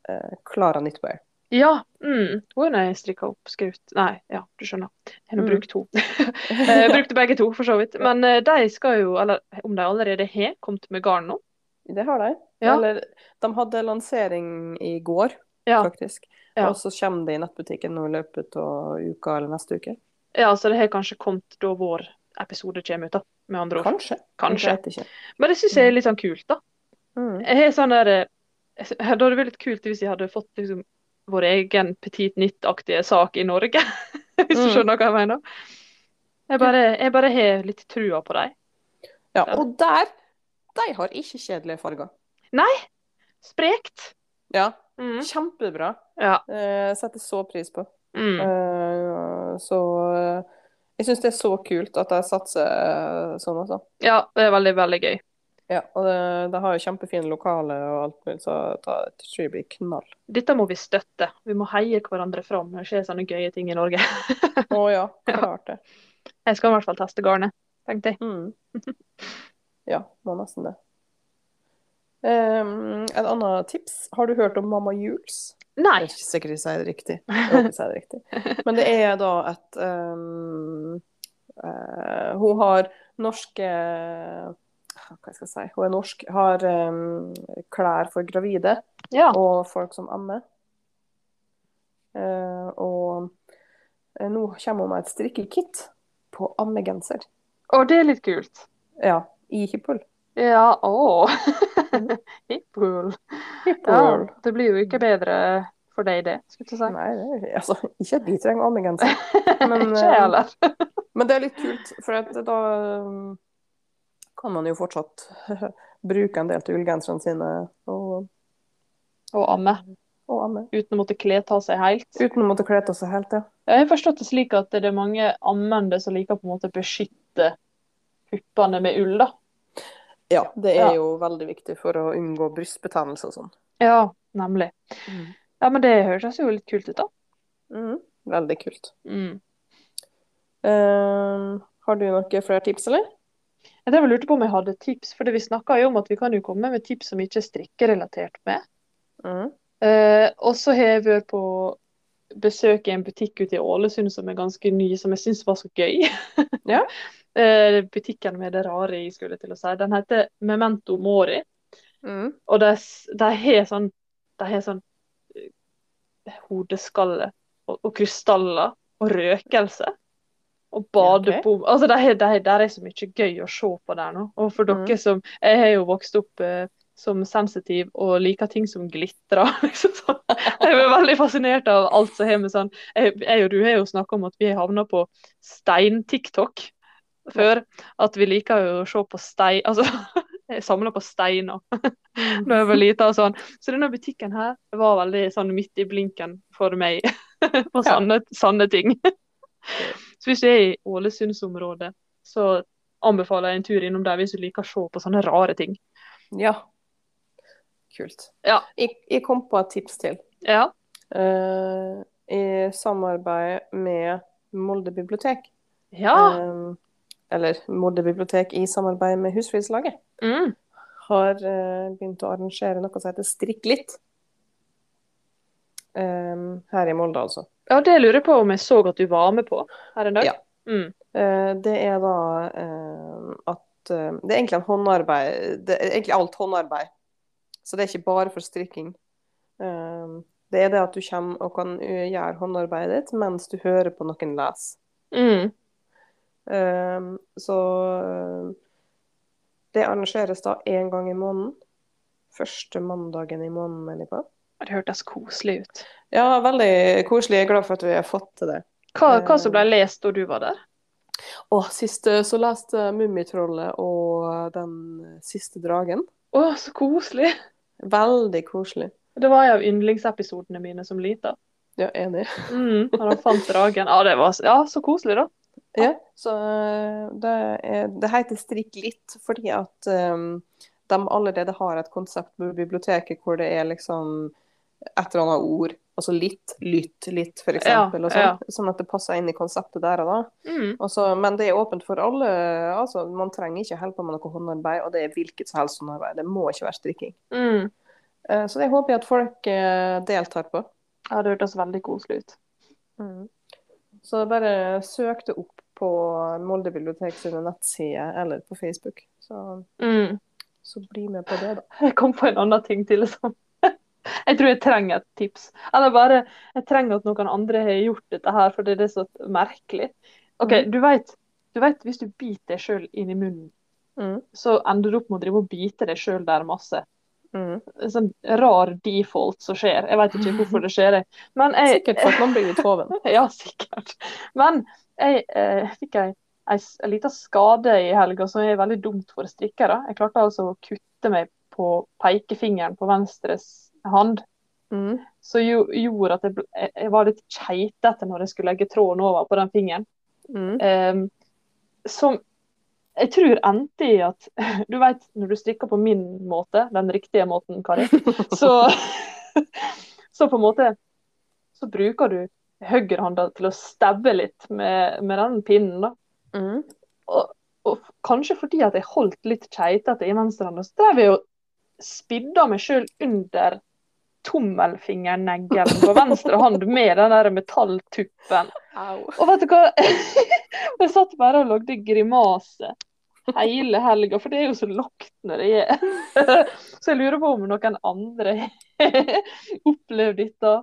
Klara Klara Knitwear. Ja. Mm. Hun har strikka oppskrift Nei, ja, du skjønner. Jeg har Mm. brukt to. Jeg brukte begge to, for så vidt. Men eh, de skal jo, eller om de allerede har kommet med garn nå Det har de. Ja. Eller de hadde lansering i går, Ja. faktisk. Ja. Og så kommer det i nettbutikken nå i løpet av uka eller neste uke. Ja, så det har kanskje kommet da vår episode kommer ut, da. Med andre ord. Kanskje. Kanskje. Jeg. Men det syns jeg er litt sånn kult, da. Mm. Jeg har sånn der eh, Det hadde vært litt kult hvis jeg hadde fått liksom vår egen Petit Nytt-aktige sak i Norge. hvis du Mm. skjønner hva jeg mener. Jeg bare, jeg bare har litt trua på dem. Ja, og der De har ikke kjedelige farger. Nei. Sprekt. Ja, Mm. kjempebra. Ja. Eh, setter så pris på. Mm. Eh, så eh, jeg syns det er så kult at de satser eh, sånn, altså. ja, det er veldig, veldig gøy. Ja, og det, det har jo kjempefine lokaler og alt mulig, så det tror jeg blir knall. Dette må vi støtte. Vi må heie hverandre fram når det skjer sånne gøye ting i Norge. Å ja, klart det. Jeg skal i hvert fall teste garnet, tenkte jeg. Mm. Ja, må nesten det. Um, et annet tips. Har du hørt om Mamma Jules? Nei. Jeg er ikke sikker jeg sier det riktig. Jeg sier det riktig. Men det er da et um, uh, Hun har norske Hva skal jeg si? Hun er norsk. Har um, klær for gravide Ja. og folk som ammer. Uh, og eh, nå kommer hun med et strikkekit på ammegenser. Og det er litt kult. Ja, i Hippol. Ja, å. Hippol. Ja, det blir jo ikke bedre for deg, det, skulle jeg si. Nei, det er, altså, ikke at vi trenger ammegenser. Men, ikke jeg eh, heller. Men det er litt kult, for at da um, kan man jo fortsatt bruke en del til ullgenserne sine og, Og amme, og amme. uten å måtte kle av seg helt. Uten å måtte kle av seg helt, ja. Jeg har forstått det slik at det er mange ammende som liker på en måte å beskytte puppene med ull, da. Ja, det Ja. er jo veldig viktig for å unngå brystbetennelse og sånn. Ja, nemlig. Ja, men det høres jo litt kult ut, da. Mm. Veldig kult. Mm. Uh, har du noen flere tips, eller? Jeg drev og lurte på om jeg hadde tips, for vi snakka jo om at vi kan jo komme med tips som ikke er strikkerelatert med. Mm. Eh, og så har jeg vært på besøk i en butikk ute i Ålesund som er ganske ny, som jeg syns var så gøy. Ja. Eh, Butikken med det rare i, skulle til å si. Den heter Memento Mori. Mm. Og de, har sånn sånn eh, hodeskalle og, og krystaller og røkelse. Og badebom. Altså, det, det, der er så mye gøy å se på der nå. Og for Mm. dere som Jeg har jo vokst opp eh, som sensitiv og liker ting som glitrer. Liksom sånn. Jeg er veldig fascinert av alt som har med sånn Jeg, jeg og du har jo snakka om at vi har havna på stein-TikTok før. At vi liker jo å se på stein Altså, jeg samler på steiner når da jeg var lita og sånn. Så denne butikken her var veldig sånn midt i blinken for meg på Ja. sanne, sanne ting. Så hvis du er i Ålesundsområdet, så anbefaler jeg en tur innom der hvis du liker å se på sånne rare ting. Ja. Kult. Ja. Jeg, jeg kom på et tips til. Ja. Uh, I samarbeid med Molde bibliotek. Ja. Eh, eller Molde bibliotek i samarbeid med Husflidslaget. Mm. Har uh, begynt å arrangere noe som heter Strikk litt. Um, her i Molde, altså. Ja, det lurer jeg på om jeg så at du var med på her en dag. Ja. Mm. Eh, det er da eh, at eh, Det er egentlig en håndarbeid Det er egentlig alt håndarbeid. Så det er ikke bare for strikking. Det er det at du kommer og kan gjøre håndarbeidet ditt mens du hører på noen lese. Mm. Så det arrangeres da én gang i måneden. Første mandagen i måneden, mener jeg på. Det hørtes koselig ut. Ja, veldig koselig. Jeg er glad for at vi har fått til det. Hva, hva som ble lest da du var der? Og sist eh, så leste Mummitrollet og Den siste dragen. Å, så koselig! Veldig koselig. Det var en av yndlingsepisodene mine som lita. Ja, enig. Mm, når han fant dragen. Ja, det var ja, så koselig, da. Ja, så eh, det, er, det heter Strikk litt fordi at um, de allerede har et konsept på biblioteket hvor det er liksom et eller annet ord. Altså litt, lytt, litt, for eksempel. og ja. sånn, sånn at det passer inn i konseptet der og da. Mm. Også, men det er åpent for alle. altså Man trenger ikke hjelpe med noe håndarbeid, og det er hvilket som helst håndarbeid. Det må ikke være strikking. Mm. Eh, Så det håper jeg at folk eh, deltar på. Ja, det hørtes veldig koselig ut. Så bare søk det opp på Molde bibliotek sine nettsider eller på Facebook. Så, Mm. så bli med på det, da. Jeg kom på en annen ting til. Liksom. Jeg tror jeg trenger et tips. Eller bare jeg trenger at noen andre har gjort dette her, for det er så merkelig. OK, Mm. du vet, du vet hvis du biter deg sjøl inn i munnen, Mm. så ender du opp med å drive og bite deg sjøl der masse. Mm. En sånn rar default som skjer. Jeg vet ikke hvorfor det skjer. jeg. Sikkert for at man blir litt hoven. Ja, sikkert. Men jeg eh, fikk ei, en liten skade i helga som er veldig dumt for strikkere. Jeg klarte altså å kutte meg på pekefingeren på venstre hand. Mm. Som jo, gjorde at jeg, jeg- jeg var litt keitete når jeg skulle legge tråden over på den fingeren. Mm. Um, som jeg tror endte i at Du vet når du strikker på min måte, den riktige måten, Kari, så, så på en måte så bruker du høyrehånda til å stabbe litt med, med den pinnen. da. Mm. Og, og kanskje fordi at jeg holdt litt keitete i venstrehånda, så drev jeg og spidda meg sjøl under tommelfingerneglen på venstre hånd med den der metalltuppen. Au. Og vet du hva? Jeg satt bare og lagde grimase hele helga, for det er jo så lagt når det er. Så jeg lurer på om noen andre har opplevd dette.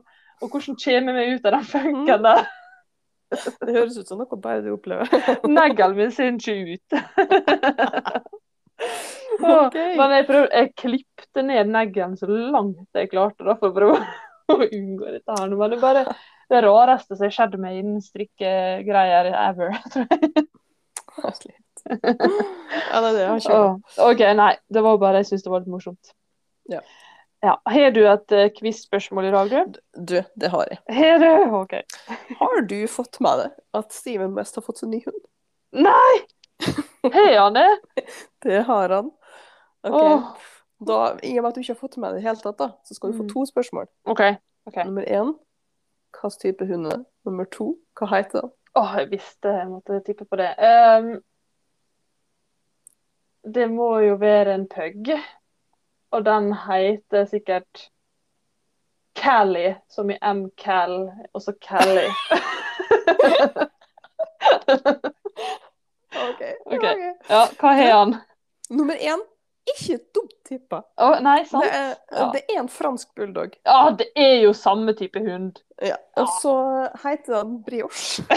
Og hvordan kommer meg ut av den funken der? Det høres ut som noe bare du opplever. Neglen min ser ikke ut. Ok. Men jeg, prøvde, jeg klipte ned neglen så langt jeg klarte da, for å prøve å unngå dette. her. Men det er bare det rareste som har skjedd meg innen strikkegreier ever. tror jeg. Ja, det er det jeg har ikke OK, nei. Det var bare jeg syntes det var litt morsomt. Ja. Ja. Har du et uh, quiz-spørsmål i dag, du? Du, det har jeg. Har du? OK. Har du fått med deg at Steven West har fått seg ny hund? Nei! Har han det? Det har han. Ok, Oh. da, I og med at du ikke har fått med det i det hele tatt, da, så skal du få Mm. to spørsmål. Okay. Okay. Nummer én hvilken type hund er det? Nummer to hva heter den? Åh, jeg visste jeg måtte tippe på det. Um, det må jo være en pug. Og den heter sikkert Callie, som i M-Cal, og så Cali. OK. Ok. Ja, hva har han? Nummer én, ikke dumt tippa. Oh, nei, sant? Det er, Ja. det er en fransk bulldog. Ja, det er jo samme type hund. Ja. Og så heter den brioche.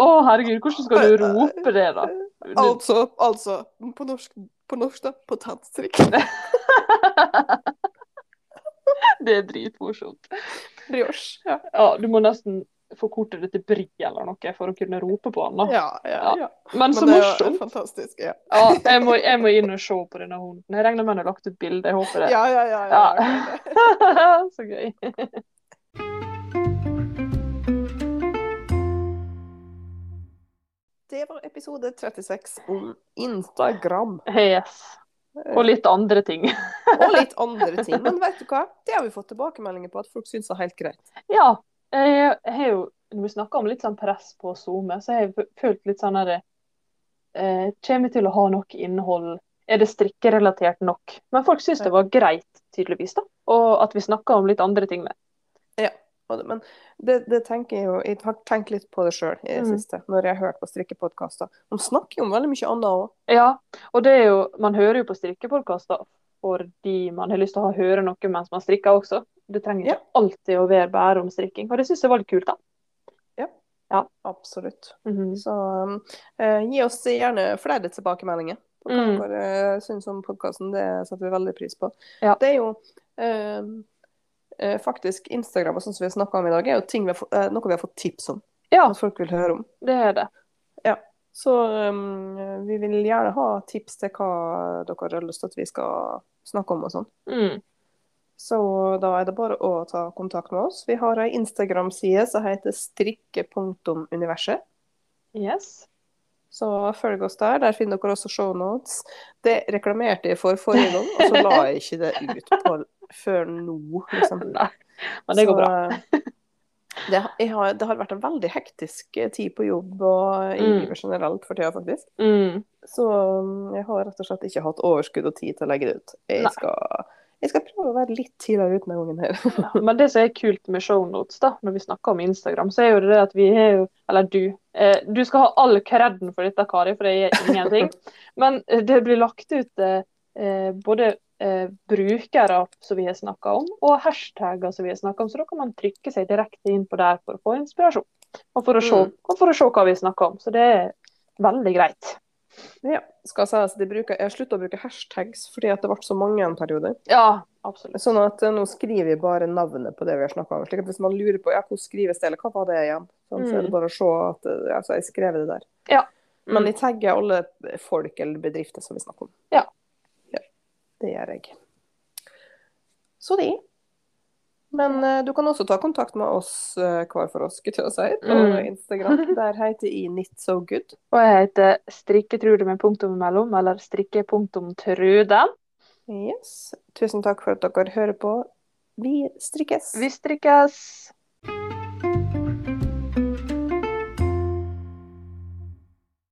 Å, herregud, hvordan skal du rope det, da? Altså, altså på norsk, på norsk da, potentstrikk. Det er dritmorsomt. Brioche. Ja. Ja, du må nesten forkorte det til Bri eller noe for å kunne rope på han. da. Ja, ja, ja. Men så Men morsomt. fantastisk. Ja, Ja, jeg må, jeg må inn og se på denne hunden. Jeg regner med han har lagt ut bilde. Jeg håper det. ja, ja. ja, ja, Ja. så gøy. Det var episode 36 om Instagram. Yes. Og litt andre ting. Og litt andre ting. Men vet du hva? Det har vi fått tilbakemeldinger på at folk syns er helt greit. Ja. Jeg har jo, når vi snakker om litt sånn press på SoMe, så har jeg følt litt sånn at eh, Kommer vi til å ha nok innhold? Er det strikkerelatert nok? Men folk syns det var greit, tydeligvis, da. Og at vi snakker om litt andre ting med. Ja. Men det, det tenker jeg jo Jeg har tenkt litt på det sjøl i det Mm. siste, når jeg har hørt på strikkepodkaster. De snakker jo om veldig mye annet òg. Ja, og det er jo Man hører jo på strikkepodkaster fordi man har lyst til å høre noe mens man strikker også. Det trenger ikke alltid å være bare om strikking. Og det syns jeg var litt kult, da. Ja, Absolutt. Mhm. Så um, eh, gi oss gjerne flere tilbakemeldinger på hva Mm. dere uh, syns om podkasten. Det setter vi veldig pris på. Ja. Det er jo eh, eh, faktisk Instagram og sånn som vi har snakka om i dag, er jo ting vi har eh, noe vi har fått tips om. Ja, At folk vil høre om. det er det. Så um, vi vil gjerne ha tips til hva dere har lyst til at vi skal snakke om og sånn. Mm. Så da er det bare å ta kontakt med oss. Vi har ei Instagram-side som heter strikke.universet. Yes. Så følg oss der. Der finner dere også shownotes. Det reklamerte jeg for forrige gang, og så la jeg ikke det ut på, før nå. Liksom. Nei, men det går bra. Det, har, det har vært en veldig hektisk eh, tid på jobb og i Mm. livet generelt for tida, faktisk. Mm. Så um, jeg har rett og slett ikke hatt overskudd og tid til å legge det ut. Jeg skal, jeg skal prøve å være litt tidligere ute med ungen her. Ja, men det som er kult med shownotes, da, når vi snakker om Instagram, så er jo det at vi har jo Eller du. Eh, du skal ha all kreden for dette, Kari, for det er ingenting. Men eh, det blir lagt ut eh, eh, både eh, brukere som vi har snakka om, og hashtagger som vi har snakka om. Så da kan man trykke seg direkte inn på der for å få inspirasjon. Og for å se, Mm. for å se hva vi snakker om. Så det er veldig greit. Ja, skal sies, de bruker, jeg slutta å bruke hashtags fordi det ble så mange en periode. Ja, absolutt. Sånn at eh, nå skriver vi bare navnet på det vi har snakka om. slik at Hvis man lurer på ja, hvordan skrives det, eller hva var det igjen, sånn, så er det Mm. bare å se at eh, ja, jeg skrev det der. Ja. Men vi tagger alle folk eller bedrifter som vi snakker om. Ja. Det gjør jeg. Så det. Men uh, du kan også ta kontakt med oss uh, hver for oss, skulle jeg si, på Mm. Instagram. Der heter jeg Knit So Good. Og jeg heter strikketrude med punktum imellom, eller strikke.trude. Yes. Tusen takk for at dere hører på. Vi strikkes. Vi strikkes!